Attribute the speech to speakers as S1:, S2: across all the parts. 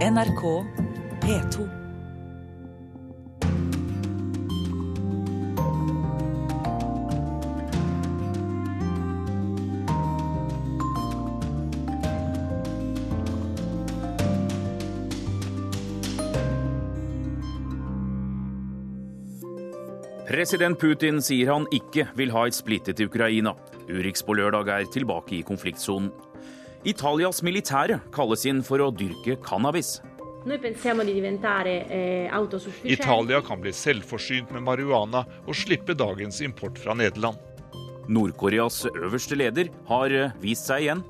S1: NRK P2.
S2: President Putin sier han ikke vil ha et splittet Ukraina. Urix på lørdag er tilbake i konfliktsonen. Italias militære kalles inn for å dyrke cannabis.
S3: Italia kan bli selvforsynt med marihuana og slippe dagens import fra Nederland.
S2: Nord-Koreas øverste leder har eh, vist seg igjen.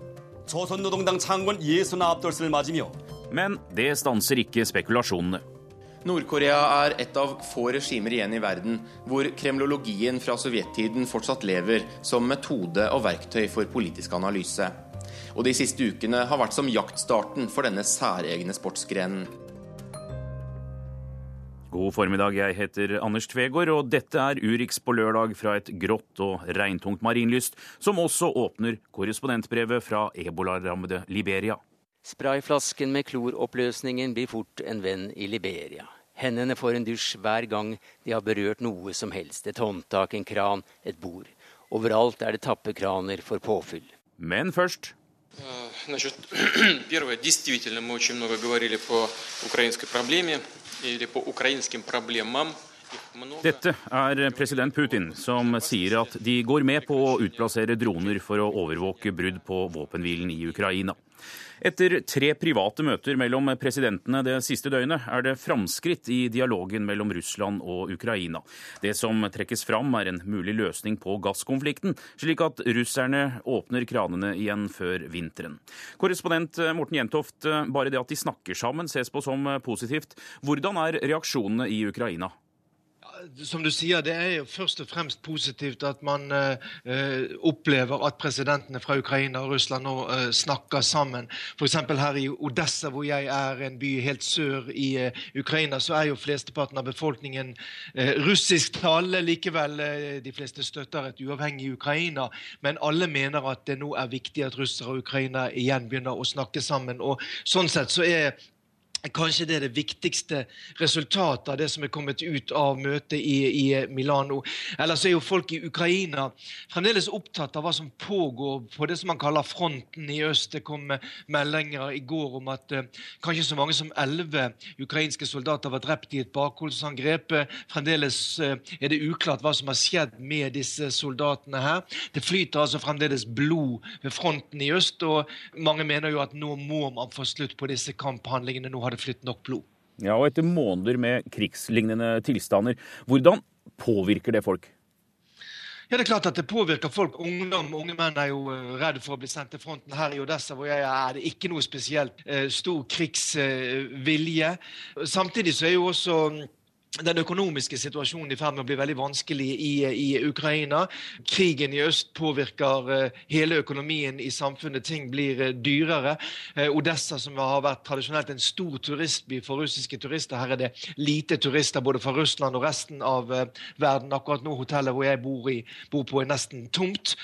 S2: Men det stanser ikke spekulasjonene.
S4: Nord-Korea er et av få regimer igjen i verden hvor kremlologien fra sovjettiden fortsatt lever som metode og verktøy for politisk analyse. Og de siste ukene har vært som jaktstarten for denne særegne sportsgrenen.
S2: God formiddag, jeg heter Anders Tvegård, og dette er Urix på lørdag fra et grått og regntungt marinlyst, som også åpner korrespondentbrevet fra ebolarammede Liberia.
S5: Sprayflasken med kloroppløsningen blir fort en venn i Liberia. Hendene får en dusj hver gang de har berørt noe som helst. Et håndtak, en kran, et bord. Overalt er det tappekraner for påfyll.
S2: Men først
S6: Значит, первое, действительно, мы очень много говорили по украинской проблеме или по украинским проблемам. Их много.
S2: Dette er president Putin, som sier at de går med på å utplassere droner for å overvåke brudd på våpenhvilen i Ukraina. Etter tre private møter mellom presidentene det siste døgnet er det framskritt i dialogen mellom Russland og Ukraina. Det som trekkes fram er en mulig løsning på gasskonflikten, slik at russerne åpner kranene igjen før vinteren. Korrespondent Morten Jentoft, bare det at de snakker sammen ses på som positivt. Hvordan er reaksjonene i Ukraina?
S7: Som du sier, det er jo først og fremst positivt at man eh, opplever at presidentene fra Ukraina og Russland nå eh, snakker sammen. F.eks. her i Odessa, hvor jeg er, en by helt sør i eh, Ukraina, så er jo flesteparten av befolkningen eh, russisktalende. Likevel, eh, de fleste støtter et uavhengig Ukraina. Men alle mener at det nå er viktig at russere og Ukraina igjen begynner å snakke sammen. Og sånn sett så er Kanskje det er det viktigste resultatet av det som er kommet ut av møtet i, i Milano. Ellers er jo folk i Ukraina fremdeles opptatt av hva som pågår på det som man kaller fronten i øst. Det kom meldinger i går om at eh, kanskje så mange som elleve ukrainske soldater var drept i et bakholdsangrep. Fremdeles eh, er det uklart hva som har skjedd med disse soldatene her. Det flyter altså fremdeles blod ved fronten i øst, og mange mener jo at nå må man få slutt på disse kamphandlingene. Nå har det flytt nok blod.
S2: Ja, og etter måneder med krigslignende tilstander, hvordan påvirker det folk?
S7: Ja, det er klart at det påvirker folk. Ungdom, Unge menn er jo redd redde for å bli sendt til fronten. Her i Odessa hvor jeg er, er det ikke noe spesielt uh, stor krigsvilje. Samtidig så er jo også um, den økonomiske situasjonen i ferd med å bli veldig vanskelig i, i Ukraina. Krigen i øst påvirker uh, hele økonomien i samfunnet. Ting blir uh, dyrere. Uh, Odessa, som har vært tradisjonelt en stor turistby for russiske turister, her er det lite turister både fra Russland og resten av verden. Akkurat nå hotellet hvor jeg bor, i, bor på, er nesten tomt.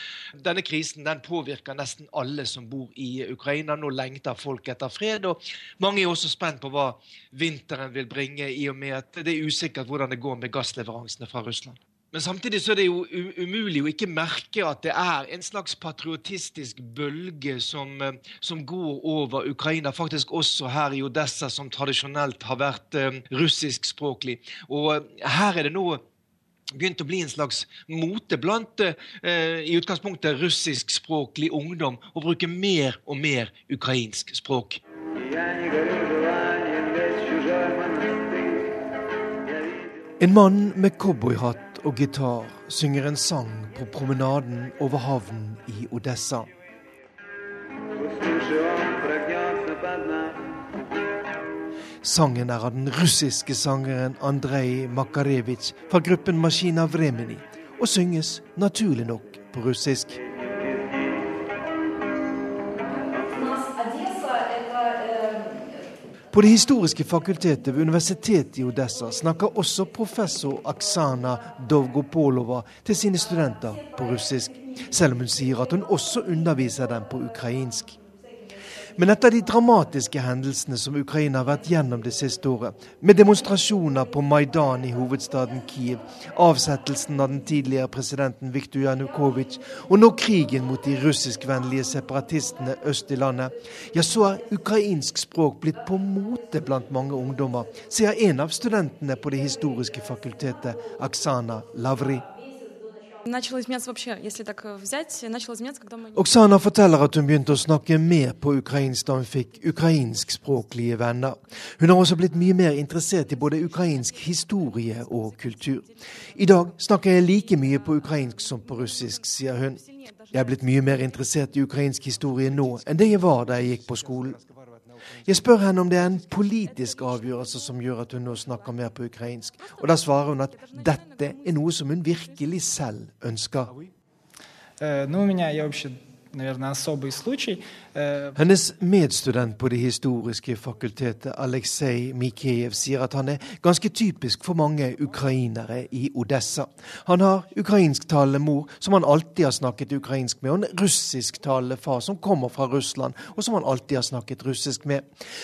S7: Denne krisen den påvirker nesten alle som bor i Ukraina. Nå lengter folk etter fred, og mange er også spent på hva vinteren vil bringe, i og med at det er usikkert hvordan det går med gassleveransene fra Russland. Men samtidig så er det jo umulig å ikke merke at det er en slags patriotistisk bølge som, eh, som går over Ukraina, faktisk også her i Odessa, som tradisjonelt har vært uh, russiskspråklig. Og uh, her er det nå begynt å bli en slags mote blant i utgangspunktet russiskspråklig ungdom å bruke mer og mer ukrainsk språk. En mann med cowboyhatt og gitar synger en sang på promenaden over havnen i Odessa. Sangen er av den russiske sangeren Andrej Makarevitsj fra gruppen Maskina Vremeni, og synges naturlig nok på russisk. På Det historiske fakultetet ved universitetet i Odessa snakker også professor Aksana Dovgopolova til sine studenter på russisk, selv om hun sier at hun også underviser dem på ukrainsk. Men etter de dramatiske hendelsene som Ukraina har vært gjennom det siste året, med demonstrasjoner på Maidan i hovedstaden Kiev, avsettelsen av den tidligere presidenten Viktor Janukovitsj, og nå krigen mot de russiskvennlige separatistene øst i landet, ja, så er ukrainsk språk blitt på mote blant mange ungdommer, sier en av studentene på Det historiske fakultetet, Aksana Lavri. Oksana forteller at hun begynte å snakke mer på ukrainsk da hun fikk ukrainskspråklige venner. Hun har også blitt mye mer interessert i både ukrainsk historie og kultur. I dag snakker jeg like mye på ukrainsk som på russisk, sier hun. Jeg er blitt mye mer interessert i ukrainsk historie nå enn det jeg var da jeg gikk på skolen. Jeg spør henne om det er en politisk avgjørelse som gjør at hun nå snakker mer på ukrainsk. Og da svarer hun at dette er noe som hun virkelig selv ønsker. Uh, Eh, Hennes medstudent på Det historiske fakultetet, Aleksej Mikhejev, sier at han er ganske typisk for mange ukrainere i Odessa. Han har ukrainsktalende mor, som han alltid har snakket ukrainsk med, og en russisktalende far som kommer fra Russland, og som han alltid har snakket russisk med.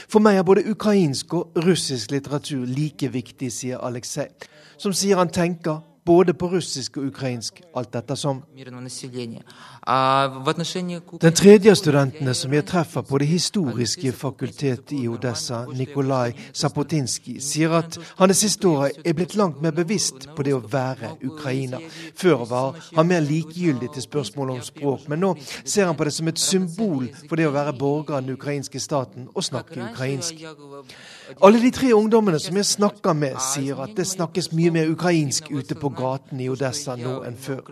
S7: For meg er både ukrainsk og russisk litteratur like viktig, sier Aleksej, som sier han tenker både på russisk og ukrainsk, alt ettersom. Den tredje av studentene som jeg treffer på det historiske fakultetet i Odessa, Nikolai Zapotinskij, sier at han det siste året er blitt langt mer bevisst på det å være ukrainer. Før var han mer likegyldig til spørsmålet om språk, men nå ser han på det som et symbol for det å være borger av den ukrainske staten og snakke ukrainsk. Alle de tre ungdommene som jeg snakker med, sier at det snakkes mye mer ukrainsk ute på gatene i Odessa nå enn før.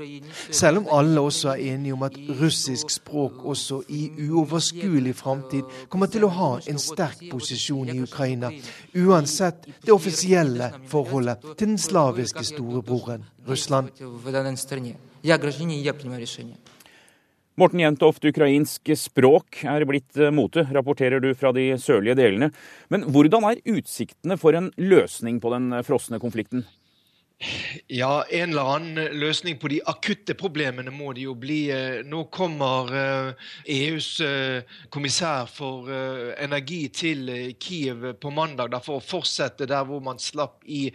S7: Selv om alle også er enige om at russisk språk også i uoverskuelig framtid kommer til å ha en sterk posisjon i Ukraina, uansett det offisielle forholdet til den slaviske storebroren Russland.
S2: Morten Jentoft, ukrainsk språk er blitt eh, mote, rapporterer du fra de sørlige delene. Men hvordan er utsiktene for en løsning på den frosne konflikten?
S7: Ja, en eller annen løsning på de akutte problemene må det jo bli. Eh, nå kommer EUs eh, e eh, kommissær for energi til Kiev på mandag for å fortsette der hvor man slapp i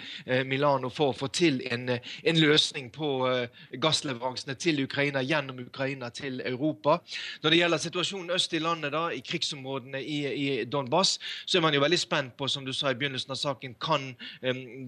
S7: Milano, for å få til en, en løsning på gassleveransene til Ukraina gjennom Ukraina til Europa. Når det gjelder situasjonen øst i landet, da, i krigsområdene i, i Donbass, så er man jo veldig spent på, som du sa i begynnelsen av saken, kan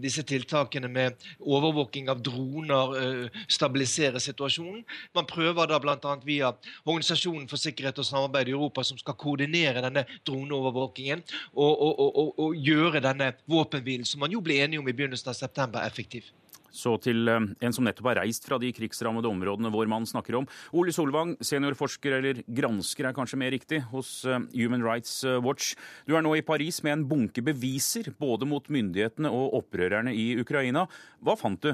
S7: disse tiltakene med overvåking av droner eh, stabilisere situasjonen. Man prøver da bl.a. via Organisasjonen for sikkerhet og samarbeid i Europa, som skal koordinere denne droneovervåkingen og, og, og, og gjøre denne våpenhvilen, som man jo ble enige om i begynnelsen av september, effektiv.
S2: Så til eh, en som nettopp har reist fra de krigsrammede områdene vår mann snakker om. Ole Solvang, seniorforsker, eller gransker er kanskje mer riktig, hos eh, Human Rights eh, Watch. Du er nå i Paris med en bunke beviser, både mot myndighetene og opprørerne i Ukraina. Hva fant du?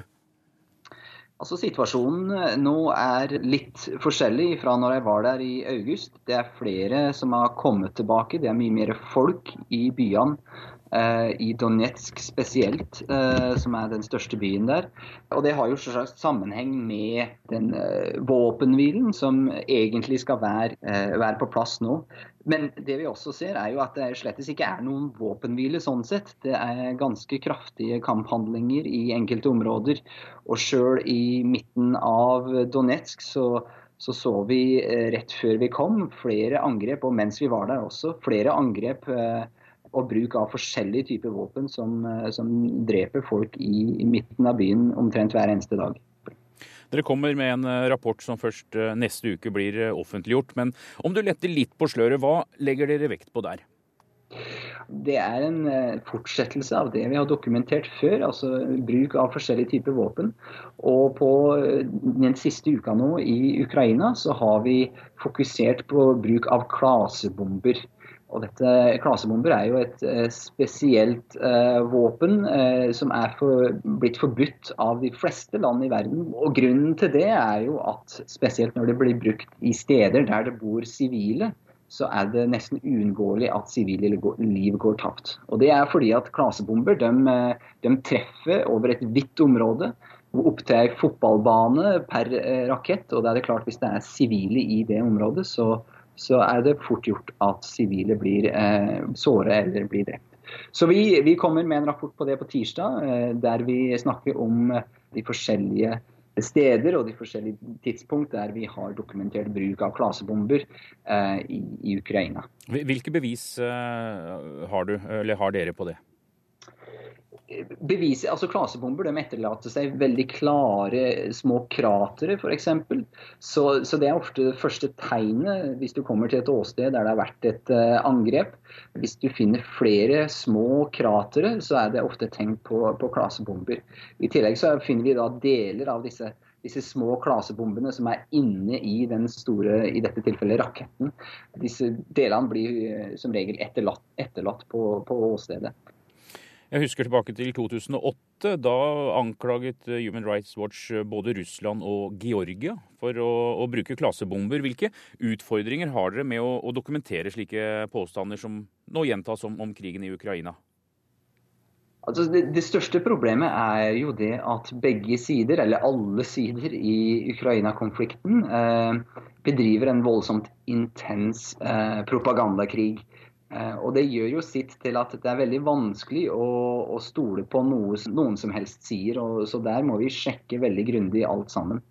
S8: Altså Situasjonen nå er litt forskjellig fra når jeg var der i august. Det er flere som har kommet tilbake. Det er mye mer folk i byene. Eh, i Donetsk spesielt, eh, som er den største byen der. Og det har jo selvsagt sammenheng med den eh, våpenhvilen som egentlig skal være, være, på plass nå. Men det vi også ser er jo at det slett ikke er noen våpenhvile sånn sett. Det er ganske kraftige kamphandlinger i enkelte områder. Og sjøl i midten av Donetsk så så så vi rett før vi kom flere angrep, og mens vi var der også, flere angrep eh, og bruk av forskjellige typer våpen som, eh, som dreper folk i, i, midten av byen omtrent hver eneste dag.
S2: Dere kommer med en eh, rapport som først eh, neste uke blir offentliggjort. Men om du letter litt på sløret, hva legger dere vekt på der?
S8: Det er en fortsettelse av det vi har dokumentert før, altså bruk av forskjellige typer våpen. Og på den siste uka nå i Ukraina så har vi fokusert på bruk av klasebomber. Og dette Klasebomber er jo et eh, spesielt eh, våpen eh, som er for, blitt forbudt av de fleste land i verden. Og Grunnen til det er jo at spesielt når det blir brukt i steder der det bor sivile, så er det nesten uunngåelig at sivile liv går tapt. Og Det er fordi at klasebomber de, eh, de treffer over et vidt område. Opp til ei fotballbane per eh, rakett. og det er det klart Hvis det er sivile i det området, så så er det fort gjort at sivile blir eh, såret eller blir drept. Så vi, vi, kommer med en rapport på det på tirsdag, eh, der vi snakker om de forskjellige steder og de forskjellige tidspunkt der vi har dokumentert bruk av klasebomber eh, i, i, Ukraina.
S2: Hvilke bevis eh, har du, har dere på det?
S8: Beviset, altså Klasebomber de etterlater seg veldig klare små kratere, f.eks. Så, så det er ofte det første tegnet hvis du kommer til et åsted der det har vært et uh, angrep. Hvis du finner flere små kratere, så er det ofte tegn på, på klasebomber. I tillegg så finner vi da deler av disse, disse små klasebombene som er inne i den store, i dette tilfellet raketten. Disse delene blir uh, som regel etterlatt, etterlatt på, på åstedet.
S2: Jeg husker tilbake til 2008. Da anklaget Human Rights Watch både Russland og Georgia for å, å bruke klasebomber. Hvilke utfordringer har dere med å, å dokumentere slike påstander som nå gjentas om, om krigen i Ukraina?
S8: Altså det, det, største problemet er jo det at begge sider, eller alle sider i Ukraina-konflikten, eh, bedriver en voldsomt intens eh, propagandakrig. Eh, og Det gjør jo sitt til at det er veldig vanskelig å, å stole på noe noen som helst sier. Og, så Der må vi sjekke veldig grundig alt sammen.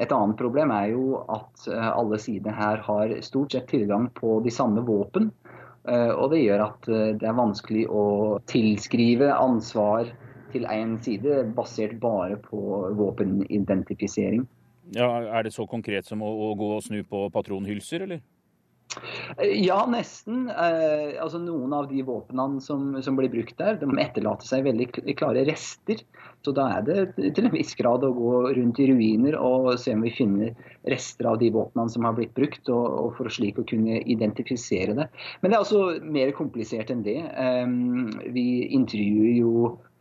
S8: Et annet problem er jo at eh, alle sider her har stort sett tilgang på de samme våpen. Eh, og det gjør at det er vanskelig å tilskrive ansvar til én side basert bare på våpenidentifisering.
S2: Ja, Er det så konkret som å, å gå og snu på patronhylser, eller?
S8: Ja, nesten. Eh, altså Noen av de våpnene som, som, blir brukt der, de etterlater seg veldig klare rester. Så da er det til en viss grad å gå rundt i ruiner og se om vi finner rester av de våpnene som har blitt brukt, og, og for slik å kunne identifisere det. Men det er altså mer komplisert enn det. Eh, vi intervjuer jo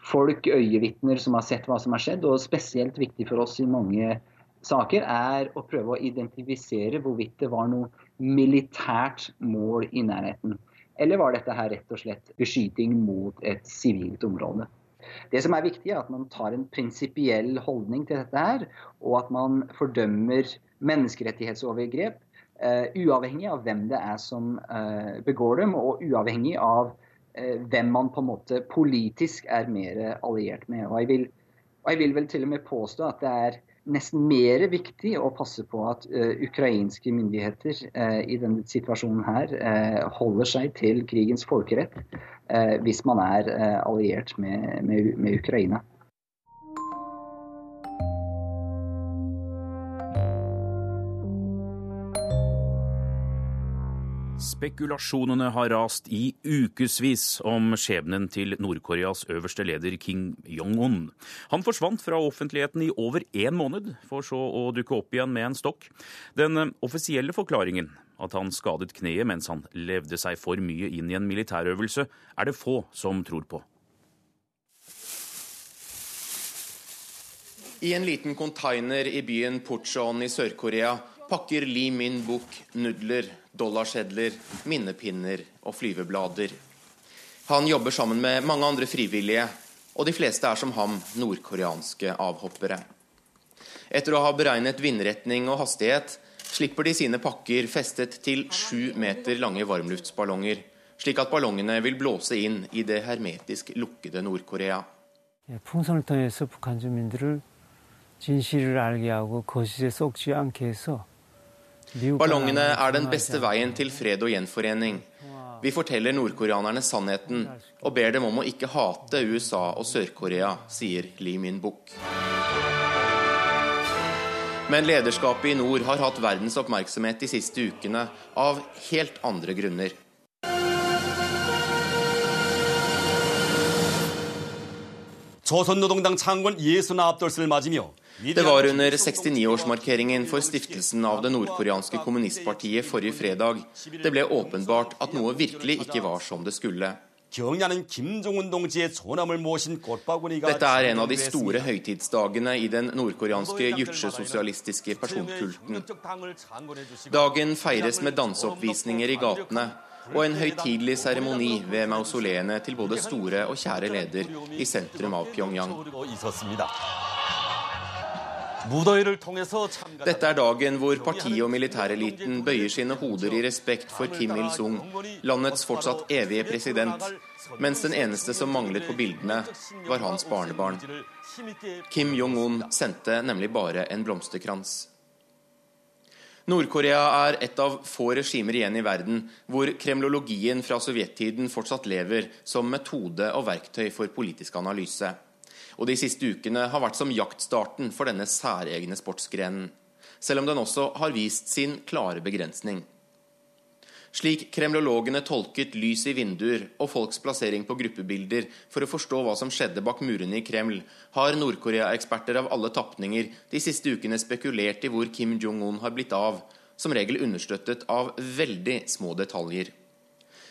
S8: folk, øyevitner, som har sett hva som har skjedd, og spesielt viktig for oss i mange saker er å prøve å identifisere hvorvidt det var noe militært mål i nærheten. Eller var dette her rett og slett beskyting mot et sivilt område? Det som er viktig, er at man tar en prinsipiell holdning til dette her, og at man fordømmer menneskerettighetsovergrep, uh, uavhengig av hvem det er som uh, begår dem, og uavhengig av uh, hvem man på en måte politisk er mer alliert med. Og jeg vil, og jeg vil vel til og med påstå at det er nesten mer viktig å passe på at uh, ukrainske myndigheter uh, i denne situasjonen her uh, holder seg til krigens folkerett hvis man er alliert med, med, med Ukraina.
S2: Spekulasjonene har rast i ukevis om skjebnen til Nord-Koreas øverste leder Kim Jong-un. Han forsvant fra offentligheten i over én måned, for så å dukke opp igjen med en stokk. Den offisielle forklaringen, at han skadet kneet mens han levde seg for mye inn i en militærøvelse, er det få som tror på.
S4: I en liten container i byen Puchon i Sør-Korea pakker Lee Min-buk nudler dollarsedler, minnepinner og flyveblader. Han jobber sammen med mange andre frivillige, og de fleste er som ham nordkoreanske avhoppere. Etter å ha beregnet vindretning og hastighet slipper de sine pakker festet til sju meter lange varmluftsballonger, slik at ballongene vil blåse inn i det hermetisk lukkede Nord-Korea. 풍선을 통해서 북한 주민들을 진실을 알게 하고 거실에 썩지 않게 해서 Ballongene er den beste veien til fred og gjenforening. Vi forteller nordkoreanerne sannheten og ber dem om å ikke hate USA og Sør-Korea, sier Lee Min-buk. Men lederskapet i nord har hatt verdens oppmerksomhet de siste ukene av helt andre grunner.
S9: 조선노동당 창건 69돌을 맞으며
S4: det var under 69-årsmarkeringen for stiftelsen av det nordkoreanske kommunistpartiet forrige fredag det ble åpenbart at noe virkelig ikke var som det skulle. Dette er en av de store høytidsdagene i den nordkoreanske juche-sosialistiske personkulten. Dagen feires med danseoppvisninger i gatene og en høytidelig seremoni ved mausoleene til både store og kjære leder i sentrum av Pyongyang. Dette er dagen hvor partiet og militæreliten bøyer sine hoder i respekt for Kim Il-sung, landets fortsatt evige president, mens den eneste som manglet på bildene, var hans barnebarn. Kim Jong-un sendte nemlig bare en blomsterkrans. Nord-Korea er et av få regimer igjen i verden hvor kremlologien fra sovjettiden fortsatt lever som metode og verktøy for politisk analyse. Og de siste ukene har vært som jaktstarten for denne særegne sportsgrenen. Selv om den også har vist sin klare begrensning. Slik kremlologene tolket lys i vinduer og folks plassering på gruppebilder for å forstå hva som skjedde bak murene i Kreml, har Nord-Korea-eksperter av alle tapninger de siste ukene spekulert i hvor Kim Jong-un har blitt av, som regel understøttet av veldig små detaljer.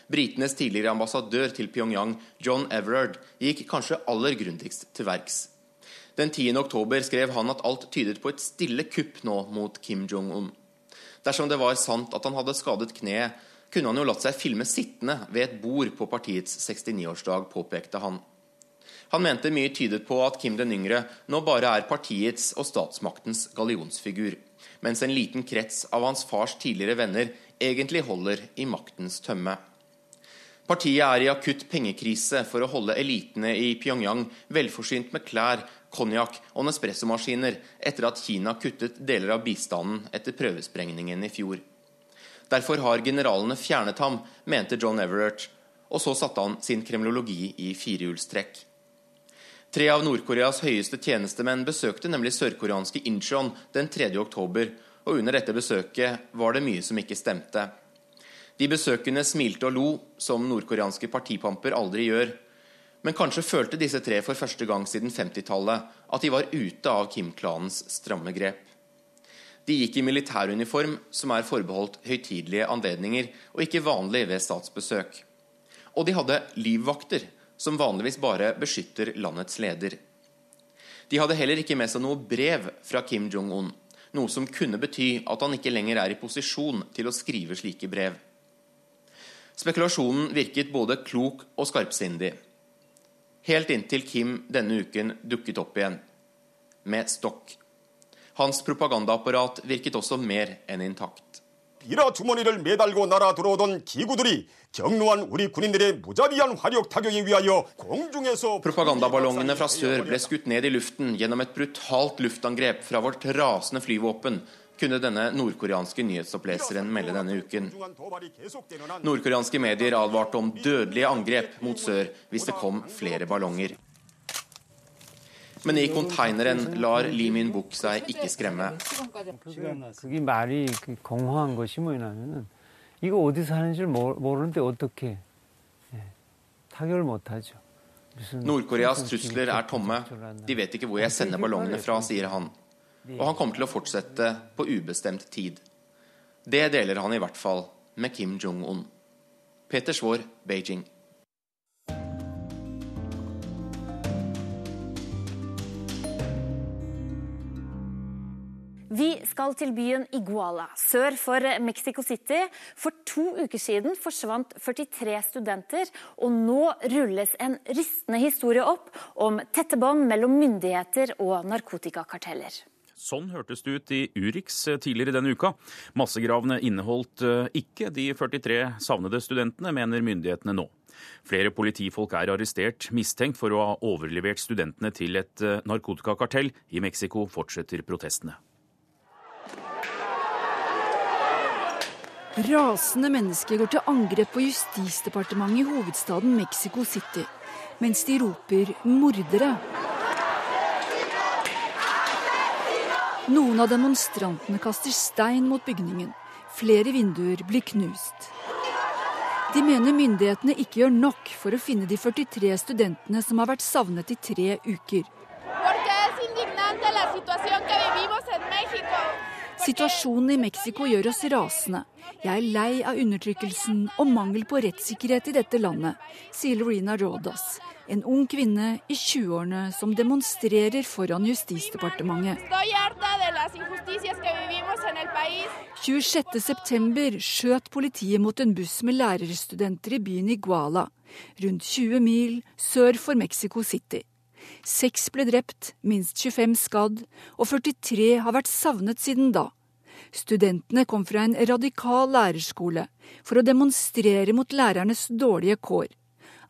S4: Britenes tidligere ambassadør til Pyongyang, John Everard, gikk kanskje aller grundigst til verks. Den 10. oktober skrev han at alt tydet på et stille kupp nå mot Kim Jong-un. Dersom det var sant at han hadde skadet kneet, kunne han jo latt seg filme sittende ved et bord på partiets 69-årsdag, påpekte han. Han mente mye tydet på at Kim den yngre nå bare er partiets og statsmaktens gallionsfigur, mens en liten krets av hans fars tidligere venner egentlig holder i maktens tømme. Partiet er i akutt pengekrise for å holde elitene i Pyongyang velforsynt med klær, konjakk og Nespresso-maskiner etter at Kina kuttet deler av bistanden etter prøvesprengningen i fjor. Derfor har generalene fjernet ham, mente John Everett, og så satte han sin kremlologi i firehjulstrekk. Tre av Nord-Koreas høyeste tjenestemenn besøkte nemlig sørkoreanske Incheon den 3. oktober, og under dette besøket var det mye som ikke stemte. De besøkende smilte og lo, som nordkoreanske partipamper aldri gjør. Men kanskje følte disse tre for første gang siden 50-tallet at de var ute av Kim-klanens stramme grep. De gikk i militæruniform, som er forbeholdt høytidelige anledninger og ikke vanlig ved statsbesøk. Og de hadde livvakter, som vanligvis bare beskytter landets leder. De hadde heller ikke med seg noe brev fra Kim Jong-un, noe som kunne bety at han ikke lenger er i posisjon til å skrive slike brev. Spekulasjonen virket både klok og skarpsindig. Helt inntil Kim denne uken dukket opp igjen, med stokk. Hans propagandaapparat virket også mer enn intakt. 비라 주머니를 매달고 날아 들어오던 기구들이 경로한 우리 군인들의 무자비한 화력 타격에 위하여 공중에서 Propagandaballongene fra sør ble skutt ned i luften gjennom et brutalt luftangrep fra vårt rasende flyvåpen, kunne denne nordkoreanske nyhetsoppleseren melde denne uken. Nordkoreanske medier advarte om dødelige angrep mot sør hvis det kom flere ballonger. Men i konteineren lar Lee Min-buk seg ikke skremme. Nord-Koreas trusler er tomme. De vet ikke hvor jeg sender ballongene fra, sier han. Og han kommer til å fortsette på ubestemt tid. Det deler han i hvert fall med Kim Jong-un. Peter Svaar, Beijing.
S10: Vi skal til byen Iguala, sør for Mexico City. For to uker siden forsvant 43 studenter, og nå rulles en ristende historie opp om tette bånd mellom myndigheter og narkotikakarteller.
S2: Sånn hørtes det ut i Urix tidligere denne uka. Massegravene inneholdt eh, ikke de 43 savnede studentene, mener myndighetene nå. Flere politifolk er arrestert, mistenkt for å ha overlevert studentene til et eh, narkotikakartell. I Mexico fortsetter protestene.
S11: Rasende mennesker går til angrep på justisdepartementet i hovedstaden Mexico City, mens de roper 'mordere'. Noen av demonstrantene kaster stein mot bygningen. Flere vinduer blir knust. De mener myndighetene ikke gjør nok for å finne de 43 studentene som har vært savnet i tre uker. Situasjonen i Mexico gjør oss rasende. Jeg er lei av undertrykkelsen og mangel på rettssikkerhet i dette landet, sier Lorena Rodas, en ung kvinne i 20-årene som demonstrerer foran Justisdepartementet. 26.9 skjøt politiet mot en buss med lærerstudenter i byen Iguala, rundt 20 mil sør for Mexico City. Seks ble drept, minst 25 skadd, og 43 har vært savnet siden da. Studentene kom fra en radikal lærerskole for å demonstrere mot lærernes dårlige kår.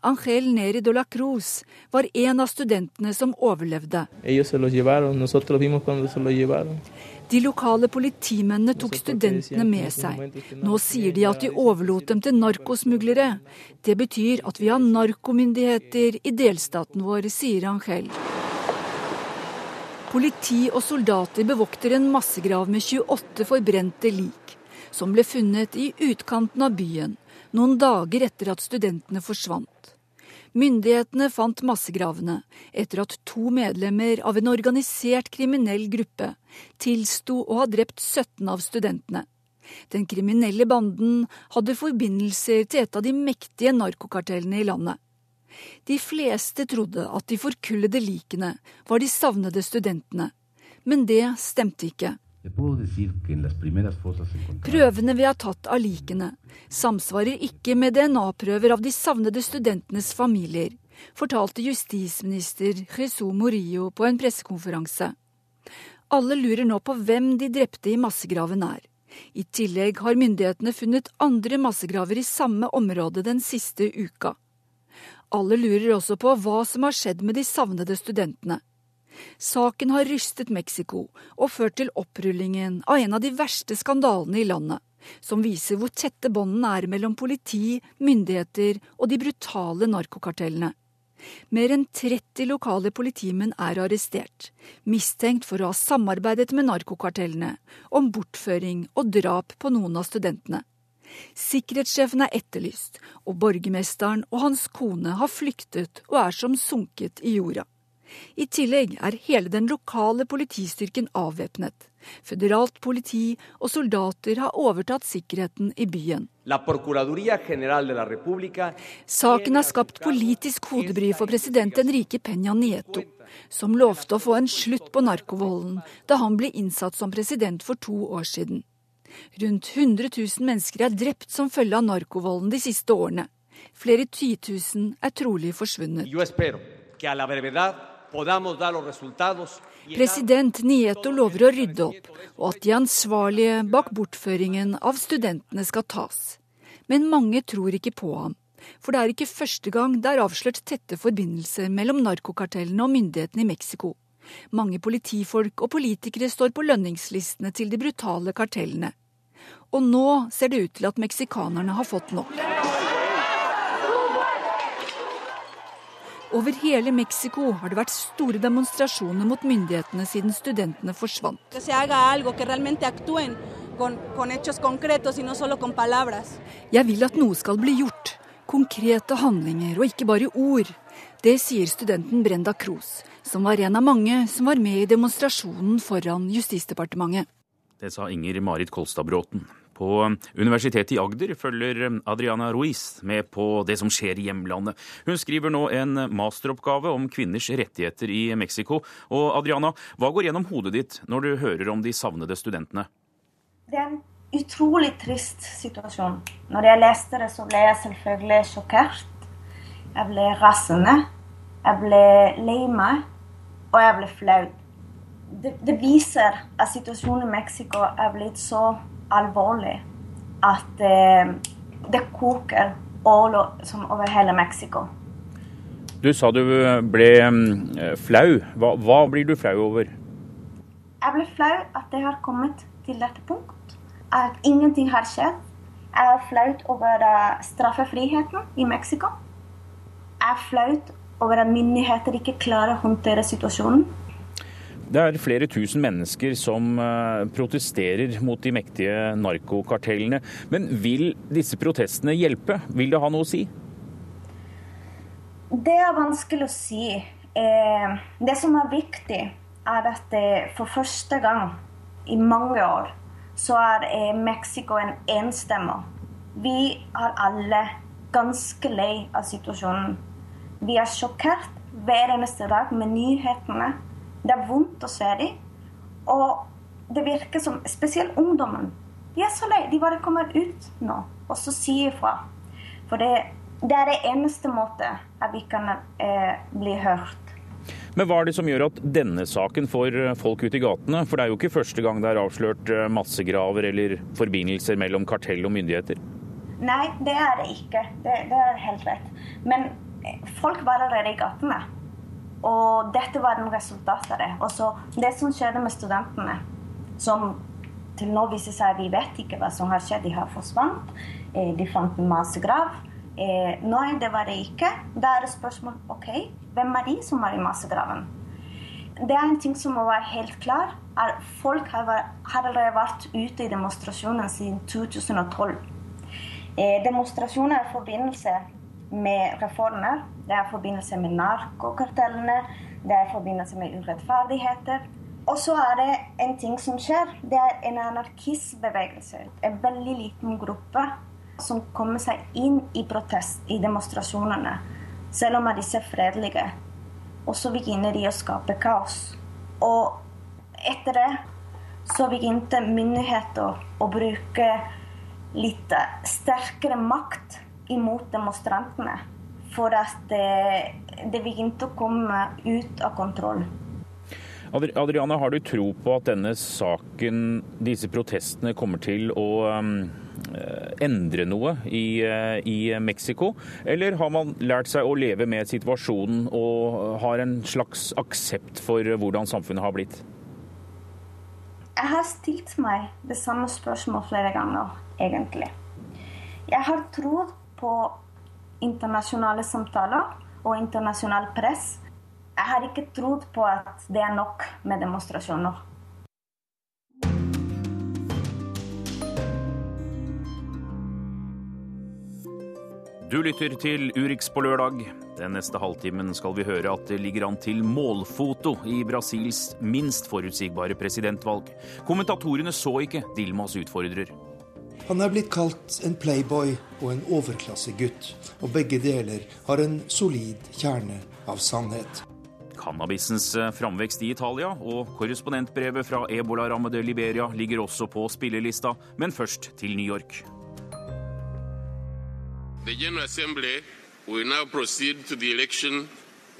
S11: Angel Neri de la Cruz var en av studentene som overlevde. De lokale politimennene tok studentene med seg. Nå sier de at de overlot dem til narkosmuglere. Det betyr at vi har narkomyndigheter i delstaten vår, sier Angel. Politi og soldater bevokter en massegrav med 28 forbrente lik, som ble funnet i utkanten av byen noen dager etter at studentene forsvant. Myndighetene fant massegravene etter at to medlemmer av en organisert kriminell gruppe tilsto å ha drept 17 av studentene. Den kriminelle banden hadde forbindelser til et av de mektige narkokartellene i landet. De fleste trodde at de forkullede likene var de savnede studentene, men det stemte ikke. Prøvene vi har tatt av likene, samsvarer ikke med DNA-prøver av de savnede studentenes familier, fortalte justisminister Jesu Morillo på en pressekonferanse. Alle lurer nå på hvem de drepte i massegraven er. I tillegg har myndighetene funnet andre massegraver i samme område den siste uka. Alle lurer også på hva som har skjedd med de savnede studentene. Saken har rystet Mexico og ført til opprullingen av en av de verste skandalene i landet, som viser hvor tette båndene er mellom politi, myndigheter og de brutale narkokartellene. Mer enn 30 lokale politimenn er arrestert, mistenkt for å ha samarbeidet med narkokartellene om bortføring og drap på noen av studentene. Sikkerhetssjefen er etterlyst, og borgermesteren og hans kone har flyktet og er som sunket i jorda. I tillegg er hele den lokale politistyrken avvæpnet. Føderalt politi og soldater har overtatt sikkerheten i byen. Saken har skapt politisk hodebry for president Enrique Peña Nieto, som lovte å få en slutt på narkovolden da han ble innsatt som president for to år siden. Rundt 100 000 mennesker er drept som følge av narkovolden de siste årene. Flere titusen er trolig forsvunnet. President Nieto lover å rydde opp, og at de ansvarlige bak bortføringen av studentene skal tas. Men mange tror ikke på ham. For det er ikke første gang det er avslørt tette forbindelser mellom narkokartellene og myndighetene i Mexico. Mange politifolk og politikere står på lønningslistene til de brutale kartellene. Og nå ser det ut til at meksikanerne har fått nok. Over hele Mexico har det vært store demonstrasjoner mot myndighetene siden studentene forsvant. Jeg vil at noe skal bli gjort. Konkrete handlinger og ikke bare ord. Det sier studenten Brenda Cruz, som var en av mange som var med i demonstrasjonen foran Justisdepartementet.
S2: Det sa Inger Marit Kolstad Bråten. På Universitetet i Agder følger Adriana Ruiz med på det som skjer i hjemlandet. Hun skriver nå en masteroppgave om kvinners rettigheter i Mexico. Og Adriana, hva går gjennom hodet ditt når du hører om de savnede studentene?
S12: Det er en utrolig trist situasjon. Når jeg leste det, så ble jeg selvfølgelig sjokkert. Jeg ble rasende. Jeg ble lei meg, og jeg ble flau. Det, det, viser at situasjonen i Mexico er blitt så alvorlig at eh, det koker over hele Mexico.
S2: Du sa du ble mm, flau. Hva, hva blir du flau over?
S12: Jeg ble flau at det har kommet til dette punkt. At ingenting har skjedd. Jeg er flaut over eh, straffefriheten i Mexico. Jeg er flaut over at myndigheter ikke klarer å håndtere situasjonen.
S2: Det er flere tusen mennesker som eh, protesterer mot de mektige narkokartellene. Men vil disse protestene hjelpe? Vil det ha noe å si?
S12: Det er vanskelig å si. Eh, det som er viktig, er at for første gang i mange år så er Mexico en enstemme. Vi er alle ganske lei av situasjonen. Vi er sjokkert hver eneste dag med nyhetene. Det er vondt å se dem. Og det virker som Spesielt ungdommen. De er så lei. De bare kommer ut nå og så sier ifra. For det, det er det eneste måte at vi kan eh, bli hørt.
S2: Men hva er det som gjør at denne saken får folk ut i gatene? For det er jo ikke første gang det er avslørt massegraver eller forbindelser mellom kartell og myndigheter?
S12: Nei, det er det ikke. Det, det er helt rett. Men folk var allerede i gatene. Og dette var en resultat av det. Og så det som skjedde med studentene, som til nå viser seg vi vet ikke hva som har skjedd, de har forsvant. Eh, de fant en massegrav. Eh, nei, det var det ikke. Da er det spørsmål OK, hvem er de som er i massegraven? Det er en ting som må være helt klar. er Folk har, har allerede vært ute i demonstrasjonen siden 2012. Eh, demonstrasjoner i forbindelse med reformer. Det er i forbindelse med narkokartellene. Det er i forbindelse med urettferdigheter. Og så er det en ting som skjer. Det er en anarkistbevegelse. En veldig liten gruppe som kommer seg inn i protest i demonstrasjonene, selv om disse er fredelige. Og så begynner de å skape kaos. Og etter det så begynte myndigheter å bruke litt sterkere makt imot demonstrantene. For at det, det begynte å komme ut av kontroll.
S2: Adriana, har du tro på at denne saken, disse protestene, kommer til å um, endre noe i, uh, i Mexico? Eller har man lært seg å leve med situasjonen og har en slags aksept for hvordan samfunnet har blitt?
S12: Jeg har stilt meg det samme spørsmålet flere ganger, egentlig. Jeg har trodd på internasjonale samtaler og internasjonal press. Jeg har ikke trodd på at det er nok med demonstrasjoner.
S2: Du lytter til Urix på lørdag. Den neste halvtimen skal vi høre at det ligger an til målfoto i Brasils minst forutsigbare presidentvalg. Kommentatorene så ikke Dilmas utfordrer.
S13: Han er blitt kalt en playboy og en overklassegutt, og begge deler har en solid kjerne av sannhet.
S2: Cannabisens eh, framvekst i Italia og korrespondentbrevet fra ebolarammede Liberia ligger også på spillelista, men først til New York. The General Assembly will now proceed to the election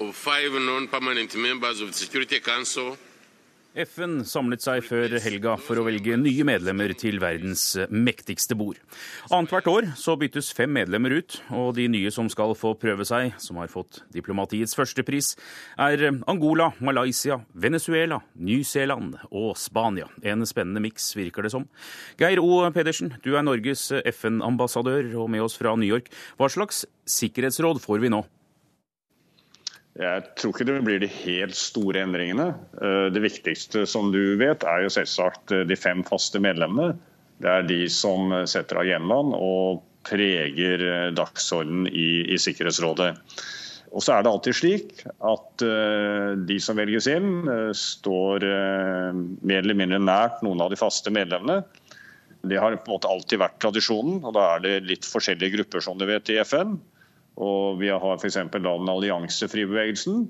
S2: of five non-permanent members of the Security Council FN samlet seg før helga for å velge nye medlemmer til verdens mektigste bord. Annethvert år så byttes fem medlemmer ut, og de nye som skal få prøve seg, som har fått diplomatiets førstepris, er Angola, Malaysia, Venezuela, Ny-Zealand og Spania. En spennende miks, virker det som. Geir O. Pedersen, du er Norges FN-ambassadør og med oss fra New York. Hva slags sikkerhetsråd får vi nå?
S14: Jeg tror ikke det blir de helt store endringene. Eh, det viktigste som du vet, er jo selvsagt eh, de fem faste medlemmene. Det er de som setter agendaen og preger eh, dagsordenen i, i, Sikkerhetsrådet. Og så er det alltid slik at de som velges inn, står mer eller mindre nært noen av de faste medlemmene. Det har på en måte alltid vært tradisjonen, og da er det litt forskjellige grupper som du vet i FN. Og Vi har f.eks. den alliansefribevegelsen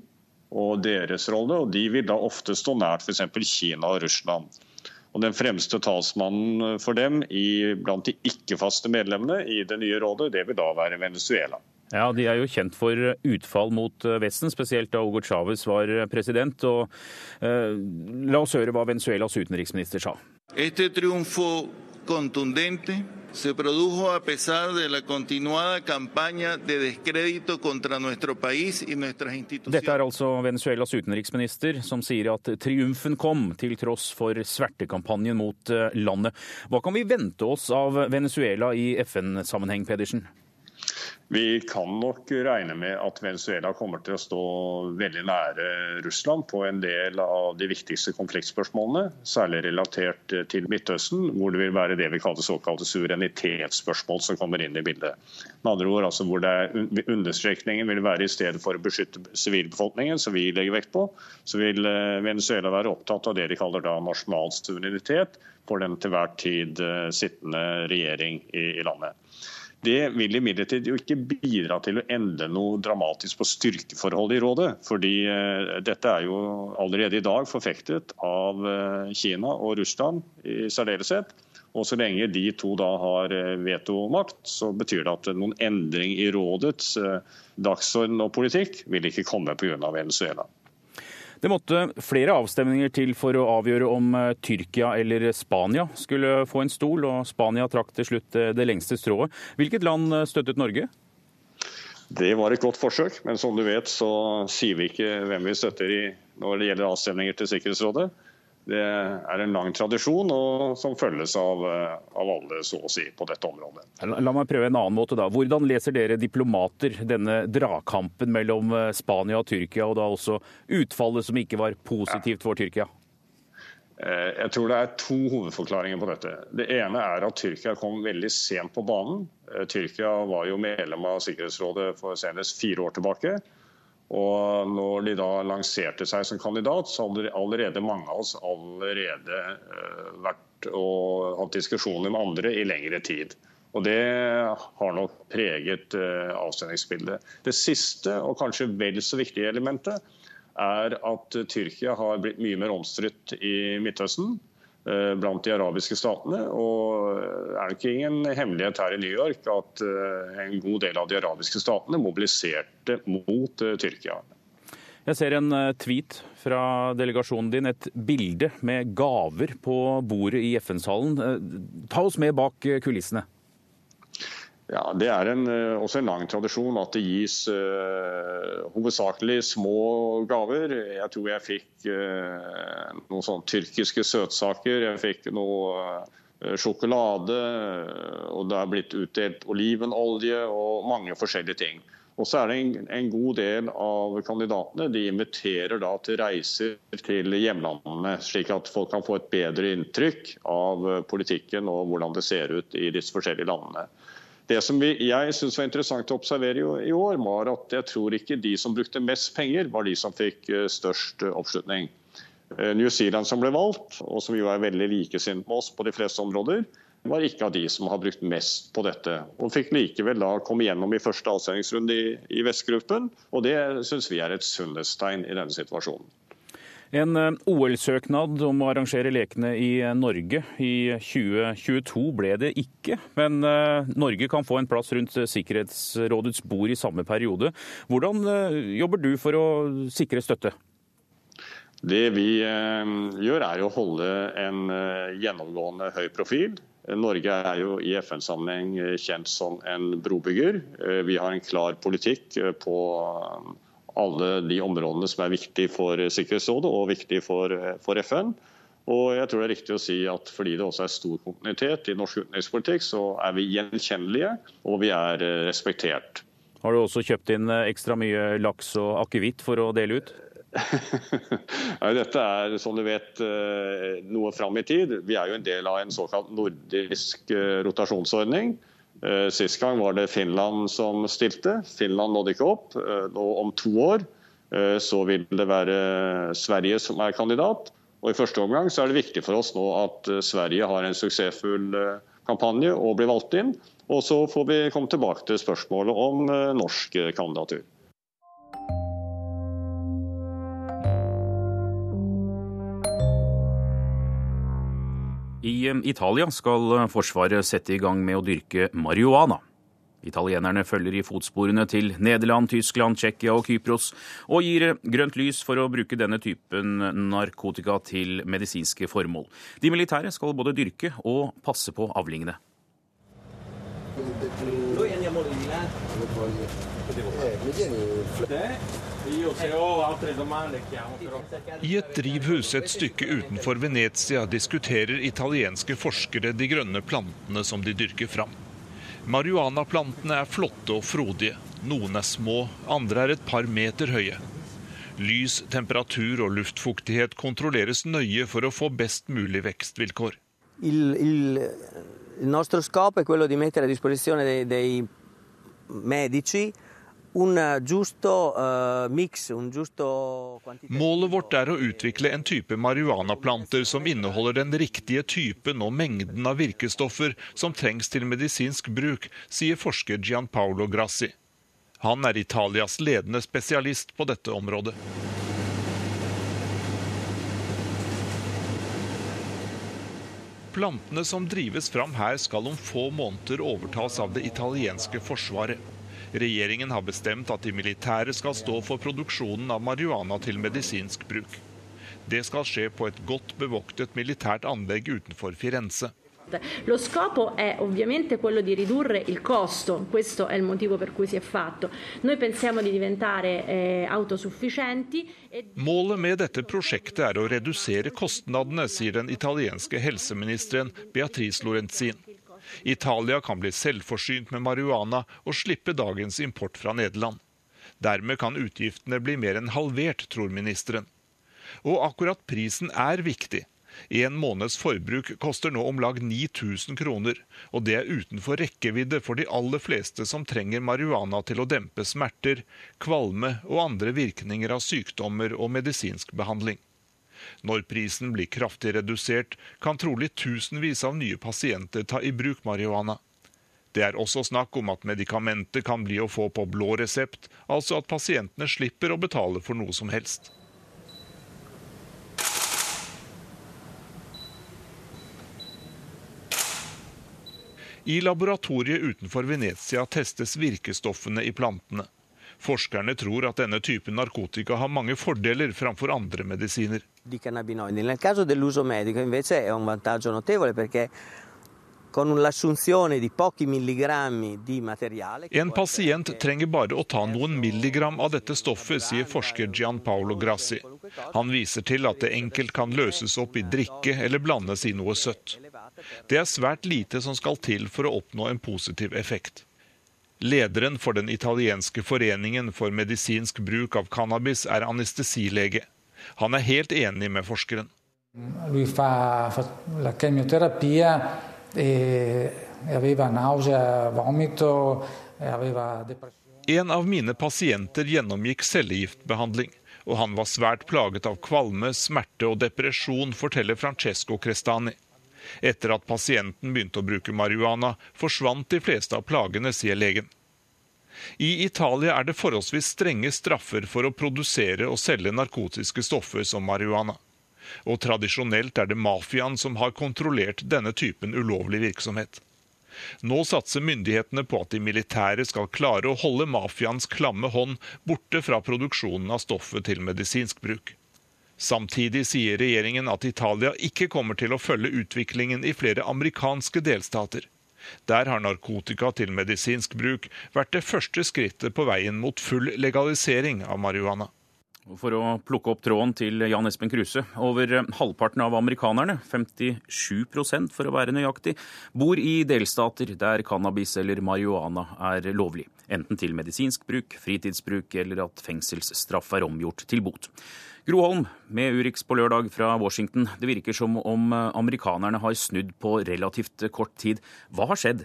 S14: og deres rolle. og De vil da ofte stå nært f.eks. Kina og Russland. Og Den fremste talsmannen for dem i, blant de ikke-faste medlemmene i det nye rådet, det vil da være Venezuela.
S2: Ja, De er jo kjent for utfall mot Vesten, spesielt da Hugo Chávez var president. og eh, La oss høre hva Venezuelas utenriksminister sa.
S15: Este triunfo contundente se produjo a pesar de la continuada campaña de descrédito contra nuestro país y nuestras instituciones.
S2: Dette er altså Venezuelas utenriksminister som sier at triumfen kom til tross for svertekampanjen mot eh, landet. Hva kan vi vente oss av Venezuela i FN-sammenheng, Pedersen?
S14: Vi kan nok regne med at Venezuela kommer til å stå veldig nære Russland på en del av de viktigste konfliktspørsmålene, særlig relatert til Midtøsten, hvor det vil være det vi kaller såkalte suverenitetsspørsmål som kommer inn i bildet. Med andre ord, altså hvor Understrekningen vil være i stedet for å beskytte sivilbefolkningen, som vi legger vekt på, så vil eh, Venezuela være opptatt av det de kaller da nasjonal suverenitet for den til hver tid eh, sittende regjering i landet. Det vil imidlertid jo ikke bidra til å endre noe dramatisk på styrkeforholdet i rådet. fordi eh, dette er jo allerede i dag forfektet av eh, Kina og Russland i særdeleshet. Og så lenge de to da har eh, vetomakt, så betyr det at noen endring i rådets dagsorden og politikk vil ikke komme pga. Venezuela.
S2: Det måtte flere avstemninger til for å avgjøre om eh, Tyrkia eller Spania skulle få en stol, og Spania trakk til slutt eh, det lengste strået. Hvilket land eh, støttet Norge?
S14: Det var et godt forsøk, men som du vet så sier vi ikke hvem vi støtter i når det gjelder avstemninger til Sikkerhetsrådet. Det er en lang tradisjon og som følges av, av, alle så å si på dette området.
S2: La meg prøve en annen måte da. Hvordan leser dere diplomater denne dragkampen mellom eh, Spania og Tyrkia, og da også utfallet som ikke var positivt for Tyrkia?
S14: Eh, jeg tror det er to hovedforklaringer på dette. Det ene er at Tyrkia kom veldig sent på banen. Eh, Tyrkia var jo medlem av Sikkerhetsrådet for senest fire år tilbake. Og når de da lanserte seg som kandidat, så hadde allerede mange av oss allerede eh, vært og hatt diskusjoner med andre i lengre tid. Og Det har nok preget eh, avstemningsbildet. Det siste, og kanskje vel så viktige elementet, er at Tyrkia har blitt mye mer omstridt i Midtøsten. Eh, blant de arabiske statene. Og er det ikke ingen hemmelighet her i New York at eh, en god del av de arabiske statene mobiliserte mot eh, Tyrkia.
S2: Jeg ser en tweet fra delegasjonen din, et bilde med gaver på bordet i FN-salen. Ta oss med bak kulissene.
S14: Ja, Det er en, eh, også en lang tradisjon at det gis uh, hovedsakelig små gaver. Jeg tror jeg fikk uh, noen sånne tyrkiske søtsaker. Jeg fikk noe uh, sjokolade. Og det er blitt utdelt olivenolje og mange forskjellige ting. Og så er det en, en, god del av kandidatene de inviterer da til reiser til hjemlandene, slik at folk kan få et bedre inntrykk av politikken og hvordan det ser ut i disse forskjellige landene. Det som vi, jeg synes var interessant å observere i år, var at jeg tror ikke de som brukte mest penger, var de som fikk eh, størst eh, oppslutning. Eh, New Zealand som ble valgt, og som jo er veldig likesinnet med oss på de fleste områder, var ikke av de som har brukt mest på dette. Og fikk likevel da komme gjennom i første avstemningsrunde i, i Vestgruppen. Og det syns vi er et sunnhetstegn i denne situasjonen.
S2: En eh, OL-søknad om å arrangere lekene i eh, Norge i 2022 ble det ikke, men eh, Norge kan få en plass rundt Sikkerhetsrådets bord i samme periode. Hvordan jobber du for å sikre støtte?
S14: Det vi gjør er å holde en gjennomgående høy profil. Norge er jo i FN-sammenheng kjent som en brobygger. Vi har en klar politikk på alle de områdene som er viktige for Sikkerhetsrådet og viktige for, for, FN. Og jeg tror det er riktig å si at Fordi det også er stor kontinuitet i norsk utenrikspolitikk, så er vi gjenkjennelige og vi er eh, respektert.
S2: Har du også kjøpt inn eh, ekstra mye laks og akevitt for å dele ut?
S14: Dette er som du vet eh, noe fram i tid. Vi er jo en del av en såkalt nordisk rotasjonsordning. Eh, sist gang var det Finland som stilte. Finland nådde ikke opp. Eh, nå om to år eh, så vil det være Sverige som er kandidat. Og I første omgang så er det viktig for oss nå at Sverige har en suksessfull kampanje og blir valgt inn. Og så får vi komme tilbake til spørsmålet om norsk kandidatur.
S2: I eh, Italia skal eh, Forsvaret sette i gang med å dyrke marihuana. Italienerne følger i fotsporene til Nederland, Tyskland, Tsjekkia og Kypros, og gir eh, grønt lys for å bruke denne typen narkotika til medisinske formål. De militære skal både dyrke og passe på avlingene.
S3: I et drivhus et stykke utenfor Venezia diskuterer italienske forskere de grønne plantene som de dyrker fram. Marihuanaplantene er flotte og frodige. Noen er små, andre er et par meter høye. Lys, temperatur og luftfuktighet kontrolleres nøye for å få best mulig vekstvilkår.
S16: Il, il, il nostro scopo è quello
S3: Målet vårt er å utvikle en type marihuanaplanter som inneholder den riktige typen og mengden av virkestoffer som trengs til medisinsk bruk, sier forsker Gianpaolo Grassi. Han er Italias ledende spesialist på dette området. Plantene som drives fram her skal om få måneder overtas av det italienske forsvaret. Regjeringen har bestemt at de militære skal stå for produksjonen av marihuana til medisinsk bruk. Det skal skje på et godt bevoktet militært anlegg utenfor Firenze.
S17: Lo scopo è ovviamente quello di ridurre il costo, questo è il motivo per cui si è fatto. Noi pensiamo di diventare eh, autosufficienti.
S3: E... Målet med dette prosjektet er å redusere kostnadene, sier den italienske helseministeren Beatrice Lorenzin. Italia kan bli selvforsynt med marihuana og slippe dagens import fra Nederland. Dermed kan utgiftene bli mer enn halvert, tror ministeren. Og akkurat prisen er viktig. En måneds forbruk koster nå om lag 9000 kroner, og det er utenfor rekkevidde for de aller fleste som trenger marihuana til å dempe smerter, kvalme og andre virkninger av sykdommer og medisinsk behandling. Når prisen blir kraftig redusert, kan trolig tusenvis av nye pasienter ta i bruk marihuana. Det er også snakk om at medikamentet kan bli å få på blå resept, altså at pasientene slipper å betale for noe som helst. I laboratoriet utenfor Venezia testes virkestoffene i plantene. Forskerne tror at denne typen narkotika har mange fordeler framfor andre medisiner.
S16: Di cannabinoidi. Nel caso dell'uso medico invece è un vantaggio notevole perché
S3: en pasient trenger bare å ta noen milligram av dette stoffet, sier forsker Gian Paolo Grassi. Han viser til at det enkelt kan løses opp i drikke eller blandes i noe søtt. Det er svært lite som skal til for å oppnå en positiv effekt. Lederen for den italienske foreningen for medisinsk bruk av cannabis er anestesilege. Han er helt enig med forskeren.
S18: Lui fa, fa la chemioterapia e, e aveva nausea, vomito, e aveva.
S3: En av mine pasienter gjennomgikk cellegiftbehandling, og han var svært plaget av kvalme, smerte og depresjon, forteller Francesco Crestani. Etter at pasienten begynte å bruke marihuana, forsvant de fleste av plagene, sier legen. I Italia er det forholdsvis strenge straffer for å produsere og selge narkotiske stoffer som marihuana og tradisjonelt er det mafiaen som har kontrollert denne typen ulovlig virksomhet. Nå satser myndighetene på at de militære skal klare å holde mafiaens klamme hånd borte fra produksjonen av stoffet til medisinsk bruk. Samtidig sier regjeringen at Italia ikke kommer til å følge utviklingen i flere amerikanske delstater. Der har narkotika til medisinsk bruk vært det første skrittet på veien mot full legalisering av marihuana.
S2: For å plukke opp tråden til Jan Espen Kruse. Over halvparten av amerikanerne, 57% for å være nøyaktig, bor i delstater der cannabis eller marihuana er lovlig. Enten til medisinsk bruk, fritidsbruk eller at fengselsstraff er omgjort til bot. Gro Holm med Urix på lørdag fra Washington. Det virker som om amerikanerne har snudd på relativt kort tid. Hva har skjedd?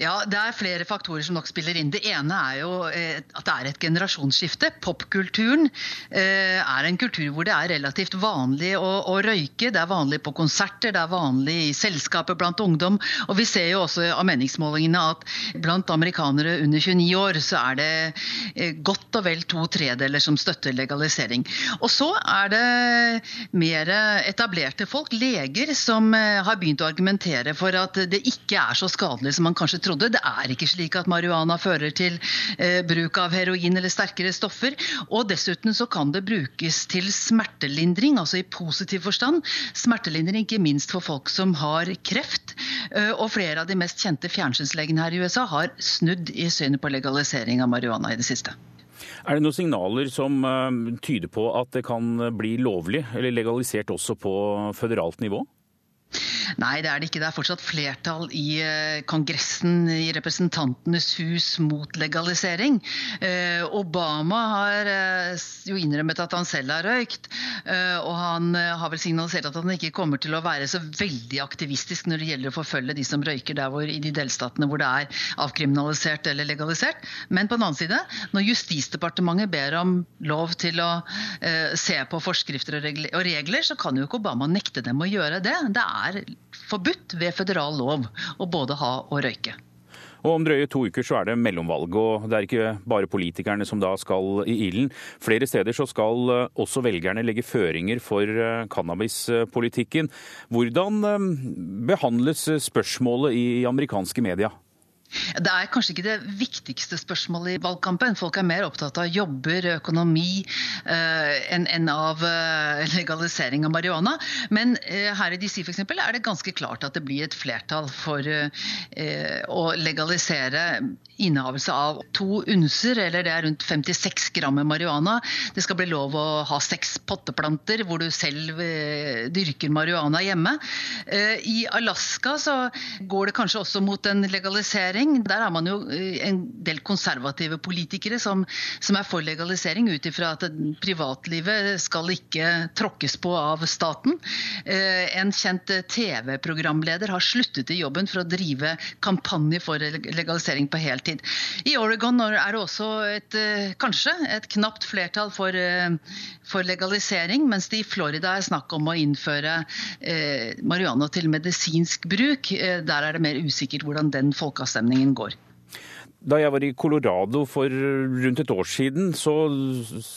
S19: Ja, Det er flere faktorer som nok spiller inn. Det ene er jo eh, at det er et generasjonsskifte. Popkulturen eh, er en kultur hvor det er relativt vanlig å, å, røyke. Det er vanlig på konserter, det er vanlig i selskaper blant ungdom. Og vi ser jo også av meningsmålingene at blant amerikanere under 29 år så er det eh, godt og vel to tredeler som støtter legalisering. Og så er det mer etablerte folk, leger, som har begynt å argumentere for at det ikke er så skadelig som man man kanskje trodde. Det er ikke slik at marihuana fører til eh, bruk av heroin eller sterkere stoffer. Og dessuten så kan det brukes til smertelindring, altså i positiv forstand. Smertelindring ikke minst for folk som har kreft. Eh, og flere av de mest kjente fjernsynslegene her i USA har snudd i synet på legalisering av marihuana i det siste.
S2: Er det noen signaler som uh, tyder på at det kan bli lovlig eller legalisert også på føderalt nivå?
S19: Nei, det er det ikke. Det er fortsatt flertall i eh, Kongressen, i Representantenes hus, mot legalisering. Eh, Obama har eh, jo innrømmet at han selv har røykt. Og han har vel signalisert at han ikke kommer til å være så veldig aktivistisk når det gjelder å forfølge de som røyker der hvor, i de delstatene hvor det er avkriminalisert eller legalisert. Men på den annen side, når Justisdepartementet ber om lov til å se på forskrifter og regler, så kan jo ikke Obama nekte dem å gjøre det. Det er forbudt ved føderal lov å både ha og røyke.
S2: Og Om drøye to uker så er det mellomvalg, og det er ikke bare politikerne som da skal i ilden. Flere steder så skal eh, også velgerne legge føringer for eh, cannabispolitikken. Hvordan eh, behandles spørsmålet i amerikanske media?
S19: Det er kanskje ikke det viktigste spørsmålet i valgkampen. Folk er mer opptatt av jobber, økonomi, eh, enn en av eh, legalisering av marihuana. Men eh, her i DC for eksempel, er det ganske klart at det blir et flertall for å legalisere innehavelse av to unser, eller det er rundt 56 gram marihuana. Det skal bli lov å ha seks potteplanter hvor du selv dyrker marihuana hjemme. I Alaska så går det kanskje også mot en legalisering. Der har man jo eh, en del konservative politikere som, som er for legalisering, ut ifra at privatlivet skal ikke tråkkes på av staten. En kjent TV-programleder har sluttet i jobben for å drive kampanje for legalisering på heltid. I Oregon er det også et, eh, kanskje et knapt flertall for, eh, for, legalisering, mens det i Florida er snakk om å innføre eh, marihuana til medisinsk bruk. Eh, der er det mer usikkert hvordan den folkeavstemningen går.
S2: Da jeg var i Colorado for rundt et år siden, så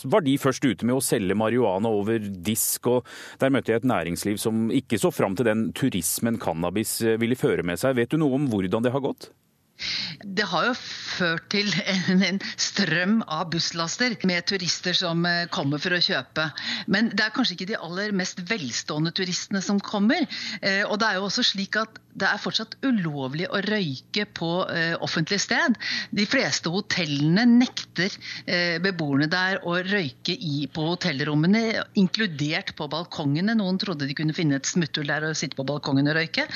S2: var de først ute med å selge marihuana over disk. og Der møtte jeg et næringsliv som ikke så fram til den turismen cannabis ville føre med seg. Vet du noe om hvordan det har gått?
S19: Det har jo ført til en, en, strøm av busslaster med turister som eh, kommer for å kjøpe. Men det er kanskje ikke de aller mest velstående turistene som kommer. Eh, og det er jo også slik at det er fortsatt ulovlig å røyke på eh, offentlig sted. De fleste hotellene nekter beboerne der å røyke i, på hotellrommene, inkludert på balkongene. Noen trodde de kunne finne et smutthull der og sitte på balkongen og røyke.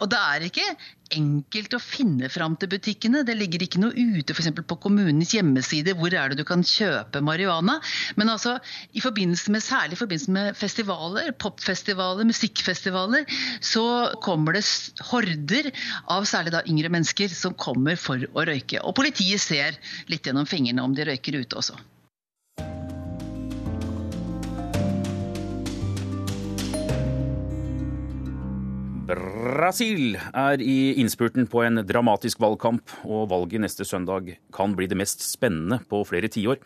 S19: Og det er ikke enkelt å finne fram til butikkene. Det ligger ikke noe ute f.eks. på kommunens hjemmeside hvor er det du kan kjøpe marihuana. Men altså, i forbindelse med, særlig i forbindelse med festivaler, popfestivaler, musikkfestivaler, så kommer det horder av særlig da yngre mennesker som kommer for å røyke. Og politiet ser litt gjennom fingrene om de røyker ute også.
S2: Brasil er i innspurten på en dramatisk valgkamp, og valget neste søndag kan bli det mest spennende på flere tiår.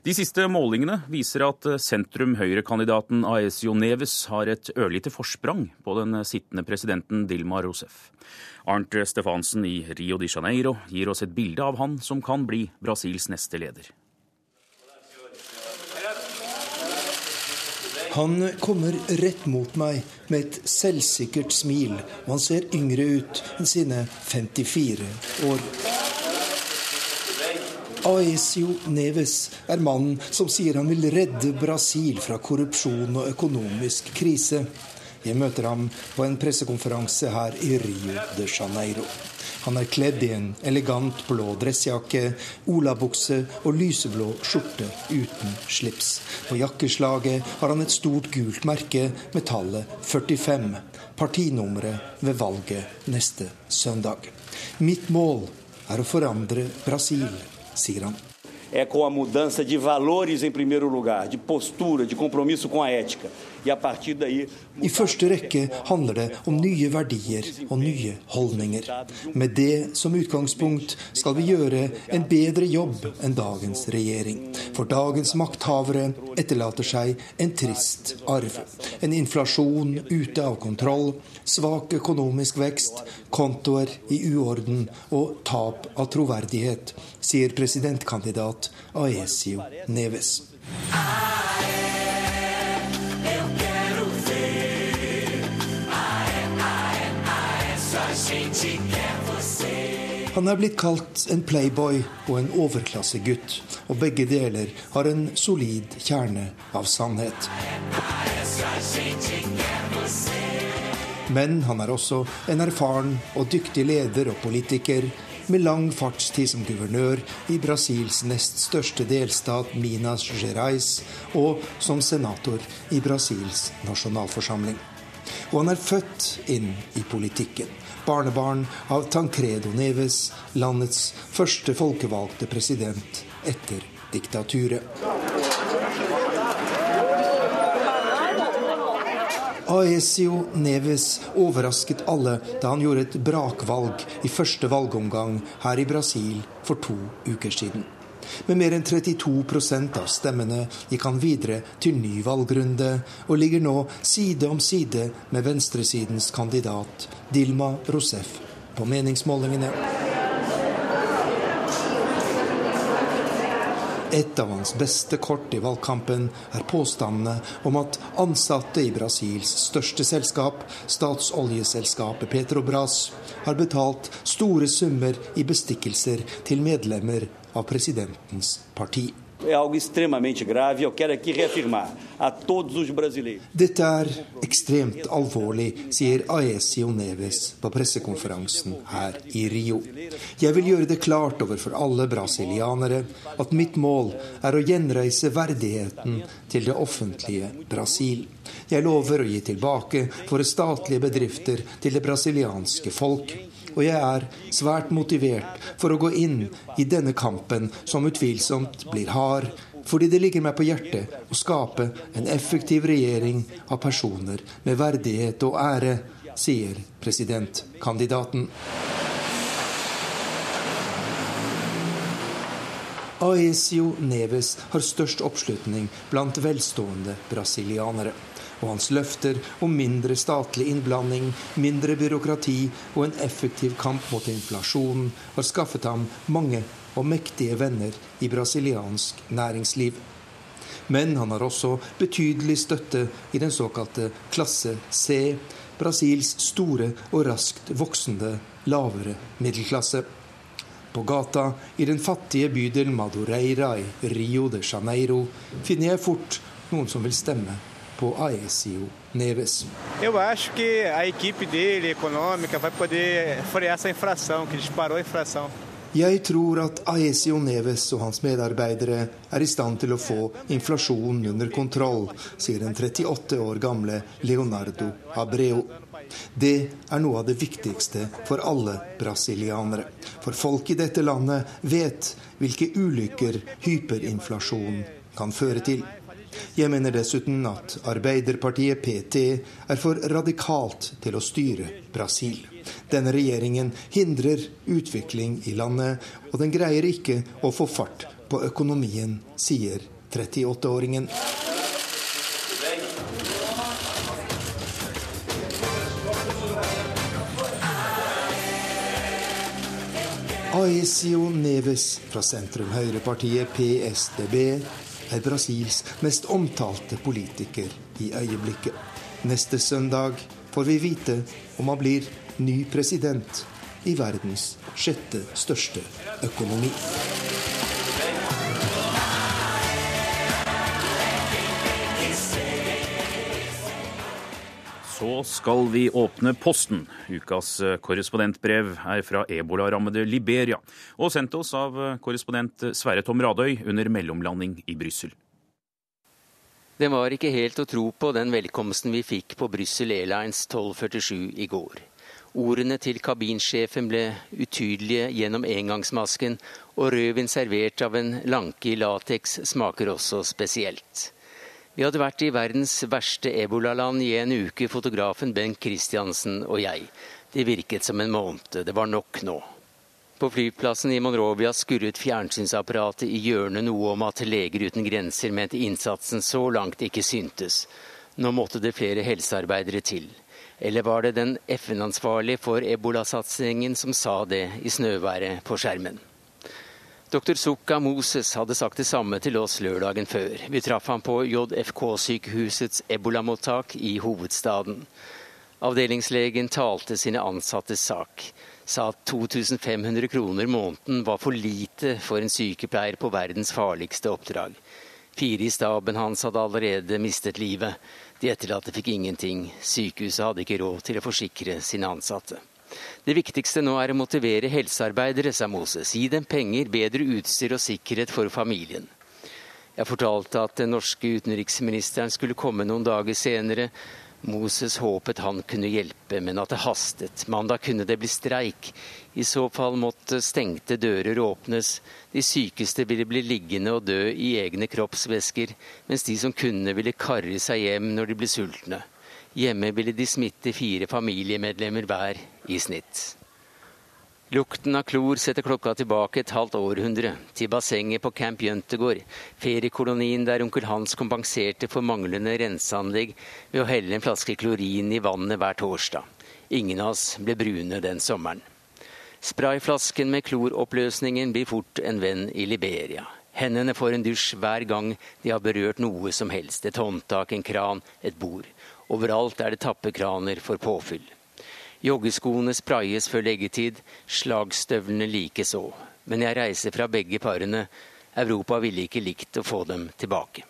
S2: De siste målingene viser at sentrum-høyre-kandidaten Aesio Neves har et ørlite forsprang på den sittende presidenten Dilma Rousef. Arnt Stefansen i Rio de Janeiro gir oss et bilde av han som kan bli Brasils neste leder.
S13: Han kommer rett mot meg med et selvsikkert smil, og han ser yngre ut enn sine 54 år. Aesio Neves er mannen som sier han vil redde Brasil fra korrupsjon og økonomisk krise. Jeg møter ham på en pressekonferanse her i Rio de Janeiro. Han er kledd i en elegant blå dressjakke, olabukse og lyseblå skjorte uten slips. På jakkeslaget har han et stort gult merke med tallet 45, partinummeret ved valget neste søndag. Mitt mål er å forandre Brasil,
S20: É com a mudança de valores em primeiro lugar, de postura, de compromisso com a ética.
S13: I første rekke handler det om nye verdier og nye holdninger. Med det som utgangspunkt skal vi gjøre en bedre jobb enn dagens regjering. For dagens makthavere etterlater seg en trist arv. En inflasjon ute av kontroll, svak økonomisk vekst, kontoer i uorden og tap av troverdighet, sier presidentkandidat Aesio Neves. Han er blitt kalt en playboy og en overklassegutt, og begge deler har en solid kjerne av sannhet. Men han er også en erfaren og dyktig leder og politiker med lang fartstid som guvernør i Brasils nest største delstat Minas Gerais og som senator i Brasils nasjonalforsamling. Og han er født inn i politikken barnebarn av Tancredo Neves, landets første folkevalgte president etter diktaturet. Aesio Neves overrasket alle da han gjorde et brakvalg i første valgomgang her i Brasil for to uker siden. Med mer enn 32 av stemmene gikk han videre til ny valgrunde, og ligger nå side om side med venstresidens kandidat Dilma Rousef på meningsmålingene. Et av hans beste kort i valgkampen er påstandene om at ansatte i Brasils største selskap, statsoljeselskapet Petrobras, har betalt store summer i bestikkelser til medlemmer av presidentens parti. Dette er ekstremt alvorlig, sier Aesio Neves på pressekonferansen her i Rio. Jeg vil gjøre det klart overfor alle brasilianere at mitt mål er å gjenreise verdigheten til det offentlige Brasil. Jeg lover å gi tilbake våre statlige bedrifter til det brasilianske folk. Og jeg er svært motivert for å gå inn i denne kampen, som utvilsomt blir hard, fordi det ligger meg på hjertet å skape en effektiv regjering av personer med verdighet og ære, sier presidentkandidaten. Aesio Neves har størst oppslutning blant velstående brasilianere og hans løfter om mindre statlig innblanding, mindre byråkrati og en effektiv kamp mot inflasjonen har skaffet ham mange og mektige venner i brasiliansk næringsliv. Men han har også betydelig støtte i den såkalte klasse C, Brasils store og raskt voksende lavere middelklasse. På gata i den fattige bydelen Madureira i Rio de Janeiro finner jeg fort noen som vil stemme på Aécio Neves.
S21: Eu acho que a equipe dele, econômica, vai poder frear essa infração, que disparou a infração.
S13: Jeg tror at Aesio Neves og hans medarbeidere er i stand til å få inflasjonen under kontroll, sier den 38 år gamle Leonardo Abreu. Det er noe av det viktigste for alle brasilianere. For folk i dette landet vet hvilke ulykker hyperinflasjon kan føre til. Jeg mener dessuten at Arbeiderpartiet PT er for radikalt til å styre Brasil. Denne regjeringen hindrer utvikling i landet, og den greier ikke å få fart på økonomien, sier 38-åringen. Aesio Neves fra sentrum-høyrepartiet PSDB er Brasils mest omtalte politiker i øyeblikket. Neste søndag får vi vite om han blir ny president i verdens sjette største økonomi.
S2: Så skal vi åpne posten. Ukas korrespondentbrev er fra ebolarammede Liberia, og sendt oss av korrespondent Sverre Tom Radøy under mellomlanding i Brussel.
S5: Det var ikke helt å tro på den velkomsten vi fikk på Brussel Airlines 1247 i går. Ordene til kabinsjefen ble utydelige gjennom engangsmasken, og rødvin servert av en lanke i lateks smaker også spesielt. Vi hadde vært i verdens verste ebolaland i en uke, fotografen Bengt Christiansen og jeg. Det virket som en måned. Det var nok nå. På flyplassen i Monrovia skurret fjernsynsapparatet i hjørnet noe om at Leger uten grenser mente innsatsen så langt ikke syntes. Nå måtte det flere helsearbeidere til. Eller var det den FN-ansvarlige for ebolasatsingen som sa det i snøværet på skjermen? Dr. Sukka Moses hadde sagt det samme til oss lørdagen før. Vi traff ham på JFK-sykehusets ebolamottak i hovedstaden. Avdelingslegen talte sine ansattes sak. Sa at 2500 kroner måneden var for lite for en sykepleier på verdens farligste oppdrag. Fire i staben hans hadde allerede mistet livet. De etterlatte fikk ingenting. Sykehuset hadde ikke råd til å forsikre sine ansatte. Det viktigste nå er å motivere helsearbeidere, sa Moses. Gi dem penger, bedre utstyr og sikkerhet for familien. Jeg fortalte at den norske utenriksministeren skulle komme noen dager senere. Moses håpet han kunne hjelpe, men at det hastet. Mandag kunne det bli streik. I så fall måtte stengte dører åpnes. De sykeste ville bli liggende og dø i egne kroppsvæsker, mens de som kunne, ville karre seg hjem når de ble sultne. Hjemme ville de smitte fire familiemedlemmer hver i snitt. Lukten av klor setter klokka tilbake et halvt århundre, til bassenget på Camp Jøntegård, feriekolonien der onkel Hans kompenserte for manglende renseanlegg ved å helle en flaske klorin i vannet hver torsdag. Ingen av oss ble brune den sommeren. Sprayflasken med kloroppløsningen blir fort en venn i Liberia. Hendene får en dusj hver gang de har berørt noe som helst. Et håndtak, en kran, et bord. Overalt er det tappekraner for påfyll. Joggeskoene sprayes før leggetid, slagstøvlene likeså. Men jeg reiser fra begge parene. Europa ville ikke likt å få dem tilbake.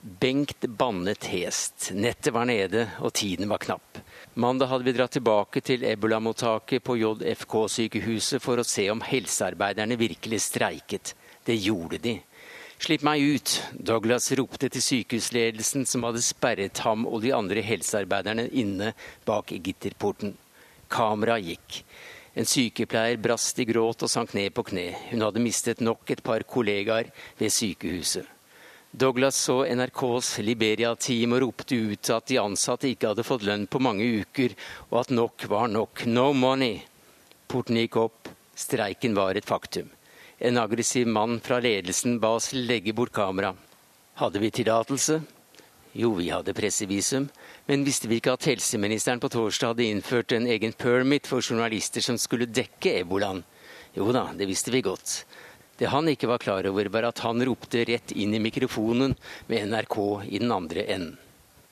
S5: Bengt bannet hest. Nettet var nede, og tiden var knapp. Mandag hadde vi dratt tilbake til ebolamottaket på JFK-sykehuset for å se om helsearbeiderne virkelig streiket. Det gjorde de. Slipp meg ut! Douglas ropte til sykehusledelsen, som hadde sperret ham og de andre helsearbeiderne inne bak gitterporten. Kameraet gikk. En sykepleier brast i gråt og sank ned på kne. Hun hadde mistet nok et par kollegaer ved sykehuset. Douglas så NRKs Liberia-team og ropte ut at de ansatte ikke hadde fått lønn på mange uker, og at nok var nok. No money! Porten gikk opp. Streiken var et faktum. En aggressiv mann fra ledelsen ba oss legge bort kamera. Hadde vi tillatelse? Jo, vi hadde pressevisum. Men visste vi ikke at helseministeren på torsdag hadde innført en egen permit for journalister som skulle dekke ebolaen? Jo da, det visste vi godt. Det han ikke var klar over, var at han ropte rett inn i mikrofonen med NRK i den andre enden.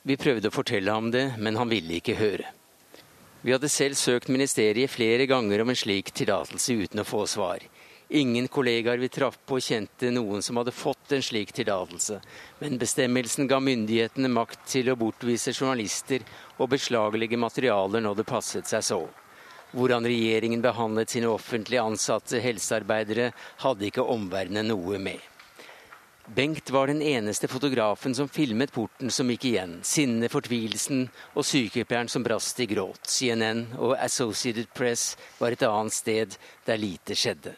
S5: Vi prøvde å fortelle ham det, men han ville ikke høre. Vi hadde selv søkt ministeriet flere ganger om en slik tillatelse uten å få svar. Ingen kollegaer vi traff på kjente noen som hadde fått en slik tillatelse, men bestemmelsen ga myndighetene makt til å bortvise journalister og beslaglegge materialer når det passet seg så. Hvordan regjeringen behandlet sine offentlig ansatte helsearbeidere, hadde ikke omverdenen noe med. Bengt var den eneste fotografen som filmet porten som gikk igjen. Sinnet, fortvilelsen og sykepleieren som brast i gråt. CNN og Associated Press var et annet sted der lite skjedde.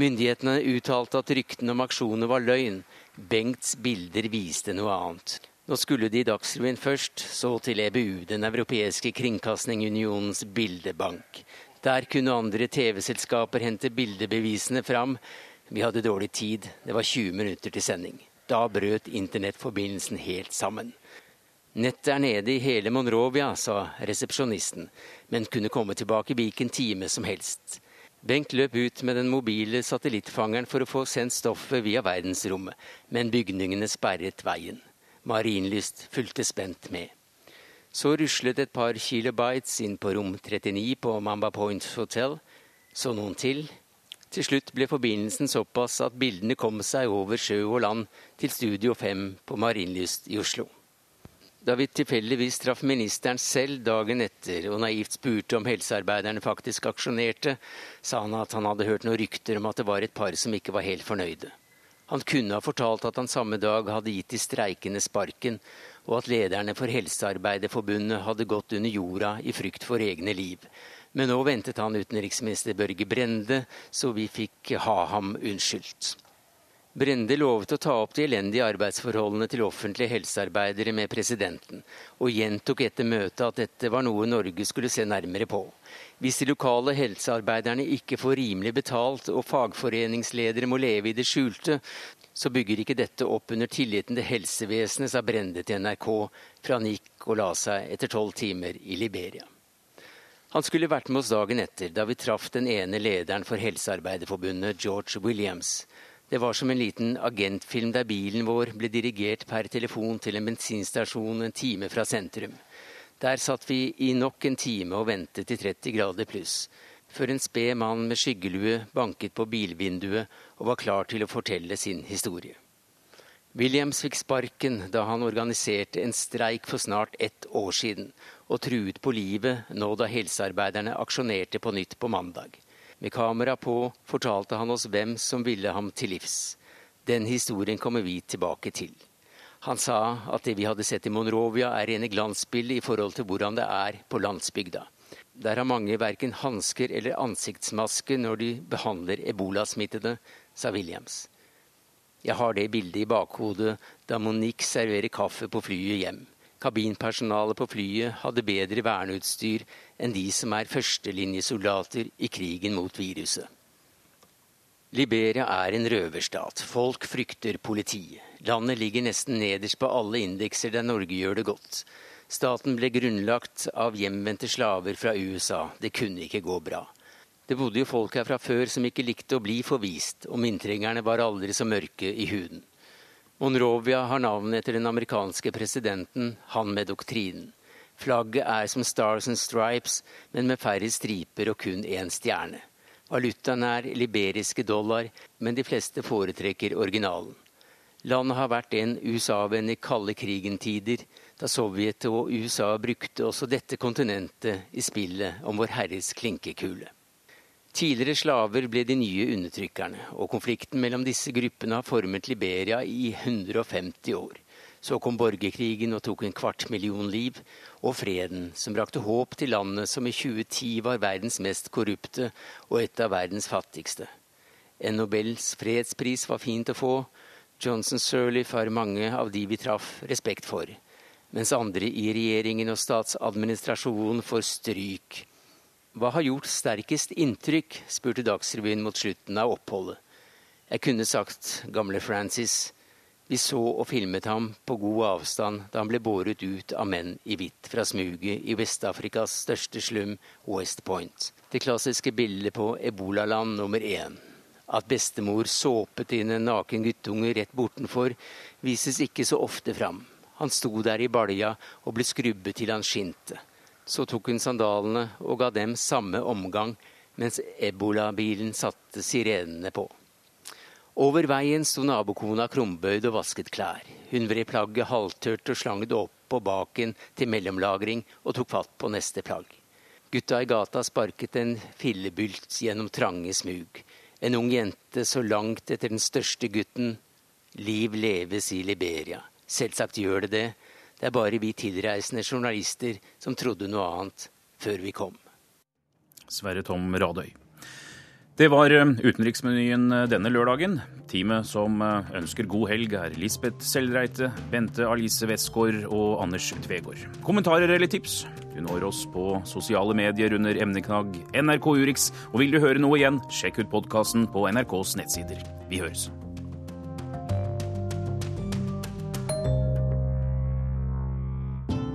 S5: Myndighetene uttalte at ryktene om aksjonen var løgn. Bengts bilder viste noe annet. Nå skulle de i Dagsrevyen først, så til EBU, den europeiske kringkastingunionens bildebank. Der kunne andre TV-selskaper hente bildebevisene fram. Vi hadde dårlig tid, det var 20 minutter til sending. Da brøt internettforbindelsen helt sammen. Nettet er nede i hele Monrovia, sa resepsjonisten, men kunne komme tilbake hvilken time som helst. Bengt løp ut med den mobile satellittfangeren for å få sendt stoffet via verdensrommet, men bygningene sperret veien. Marienlyst fulgte spent med. Så ruslet et par kilobytes inn på rom 39 på Mamba Point Hotel. Så noen til. Til slutt ble forbindelsen såpass at bildene kom seg over sjø og land til Studio 5 på Marienlyst i Oslo. Da vi tilfeldigvis traff ministeren selv dagen etter og naivt spurte om helsearbeiderne faktisk aksjonerte, sa han at han hadde hørt noen rykter om at det var et par som ikke var helt fornøyde. Han kunne ha fortalt at han samme dag hadde gitt de streikende sparken, og at lederne for Helsearbeiderforbundet hadde gått under jorda i frykt for egne liv. Men nå ventet han utenriksminister Børge Brende, så vi fikk ha ham unnskyldt. Brende lovet å ta opp de elendige arbeidsforholdene til offentlige helsearbeidere med presidenten, og gjentok etter møtet at dette var noe Norge skulle se nærmere på. Hvis de lokale helsearbeiderne ikke får rimelig betalt og fagforeningsledere må leve i det skjulte, så bygger ikke dette opp under tilliten til helsevesenet, sa Brende til NRK fra han gikk og la seg etter tolv timer i Liberia. Han skulle vært med oss dagen etter, da vi traff den ene lederen for Helsearbeiderforbundet, George Williams. Det var som en liten agentfilm der bilen vår ble dirigert per telefon til en bensinstasjon en time fra sentrum. Der satt vi i nok en time og ventet i 30 grader pluss, før en sped mann med skyggelue banket på bilvinduet og var klar til å fortelle sin historie. Williams fikk sparken da han organiserte en streik for snart ett år siden, og truet på livet nå da helsearbeiderne aksjonerte på nytt på mandag. Med kamera på fortalte han oss hvem som ville ham til livs. Den historien kommer vi tilbake til. Han sa at det vi hadde sett i Monrovia er rene glansbildet i forhold til hvordan det er på landsbygda. Der har mange verken hansker eller ansiktsmaske når de behandler ebolasmittede, sa Williams. Jeg har det bildet i bakhodet da Monique serverer kaffe på flyet hjem. Kabinpersonalet på flyet hadde bedre verneutstyr enn de som er førstelinjesoldater i krigen mot viruset. Liberia er en røverstat. Folk frykter politiet. Landet ligger nesten nederst på alle indekser der Norge gjør det godt. Staten ble grunnlagt av hjemvendte slaver fra USA. Det kunne ikke gå bra. Det bodde jo folk her fra før som ikke likte å bli forvist, og myntringerne var aldri så mørke i huden. Monrovia har navnet etter den amerikanske presidenten, han med doktrinen. Flagget er som Stars and Stripes, men med færre striper og kun én stjerne. Valutaen er liberiske dollar, men de fleste foretrekker originalen. Landet har vært en USA-venn i kalde krigen-tider, da Sovjet og USA brukte også dette kontinentet i spillet om Vår Herres klinkekule. Tidligere slaver ble de nye undertrykkerne, og konflikten mellom disse gruppene har formet Liberia i 150 år. Så kom borgerkrigen og tok en kvart million liv, og freden, som brakte håp til landet som i 2010 var verdens mest korrupte og et av verdens fattigste. En Nobels fredspris var fint å få. Johnson Sirleaf har mange av de vi traff, respekt for, mens andre i regjeringen og statsadministrasjonen får stryk hva har gjort sterkest inntrykk, spurte Dagsrevyen mot slutten av oppholdet. Jeg kunne sagt gamle Francis. Vi så og filmet ham på god avstand da han ble båret ut av menn i hvitt fra smuget i Vest-Afrikas største slum, West Point. Det klassiske bildet på ebolaland nummer én. At bestemor såpet inn en naken guttunge rett bortenfor, vises ikke så ofte fram. Han sto der i balja og ble skrubbet til han skinte. Så tok hun sandalene og ga dem samme omgang, mens ebolabilen satte sirenene på. Over veien sto nabokona krumbøyd og vasket klær. Hun vred plagget halvtørt og slang det opp på baken til mellomlagring og tok fatt på neste plagg. Gutta i gata sparket en fillebylt gjennom trange smug. En ung jente så langt etter den største gutten. Liv leves i Liberia. Selvsagt gjør det det, det er bare vi tilreisende journalister som trodde noe annet før vi kom.
S2: Sverre Tom Radøy. Det var eh, utenriksmenyen eh, denne lørdagen. Teamet som eh, ønsker god helg, er Lisbeth Selreite, Bente Alice Westgård og Anders Tvegård. Kommentarer eller tips? Du når oss på sosiale medier under emneknagg NRK Urix. Og vil du høre noe igjen, sjekk ut podkasten på NRKs nettsider. Vi høres.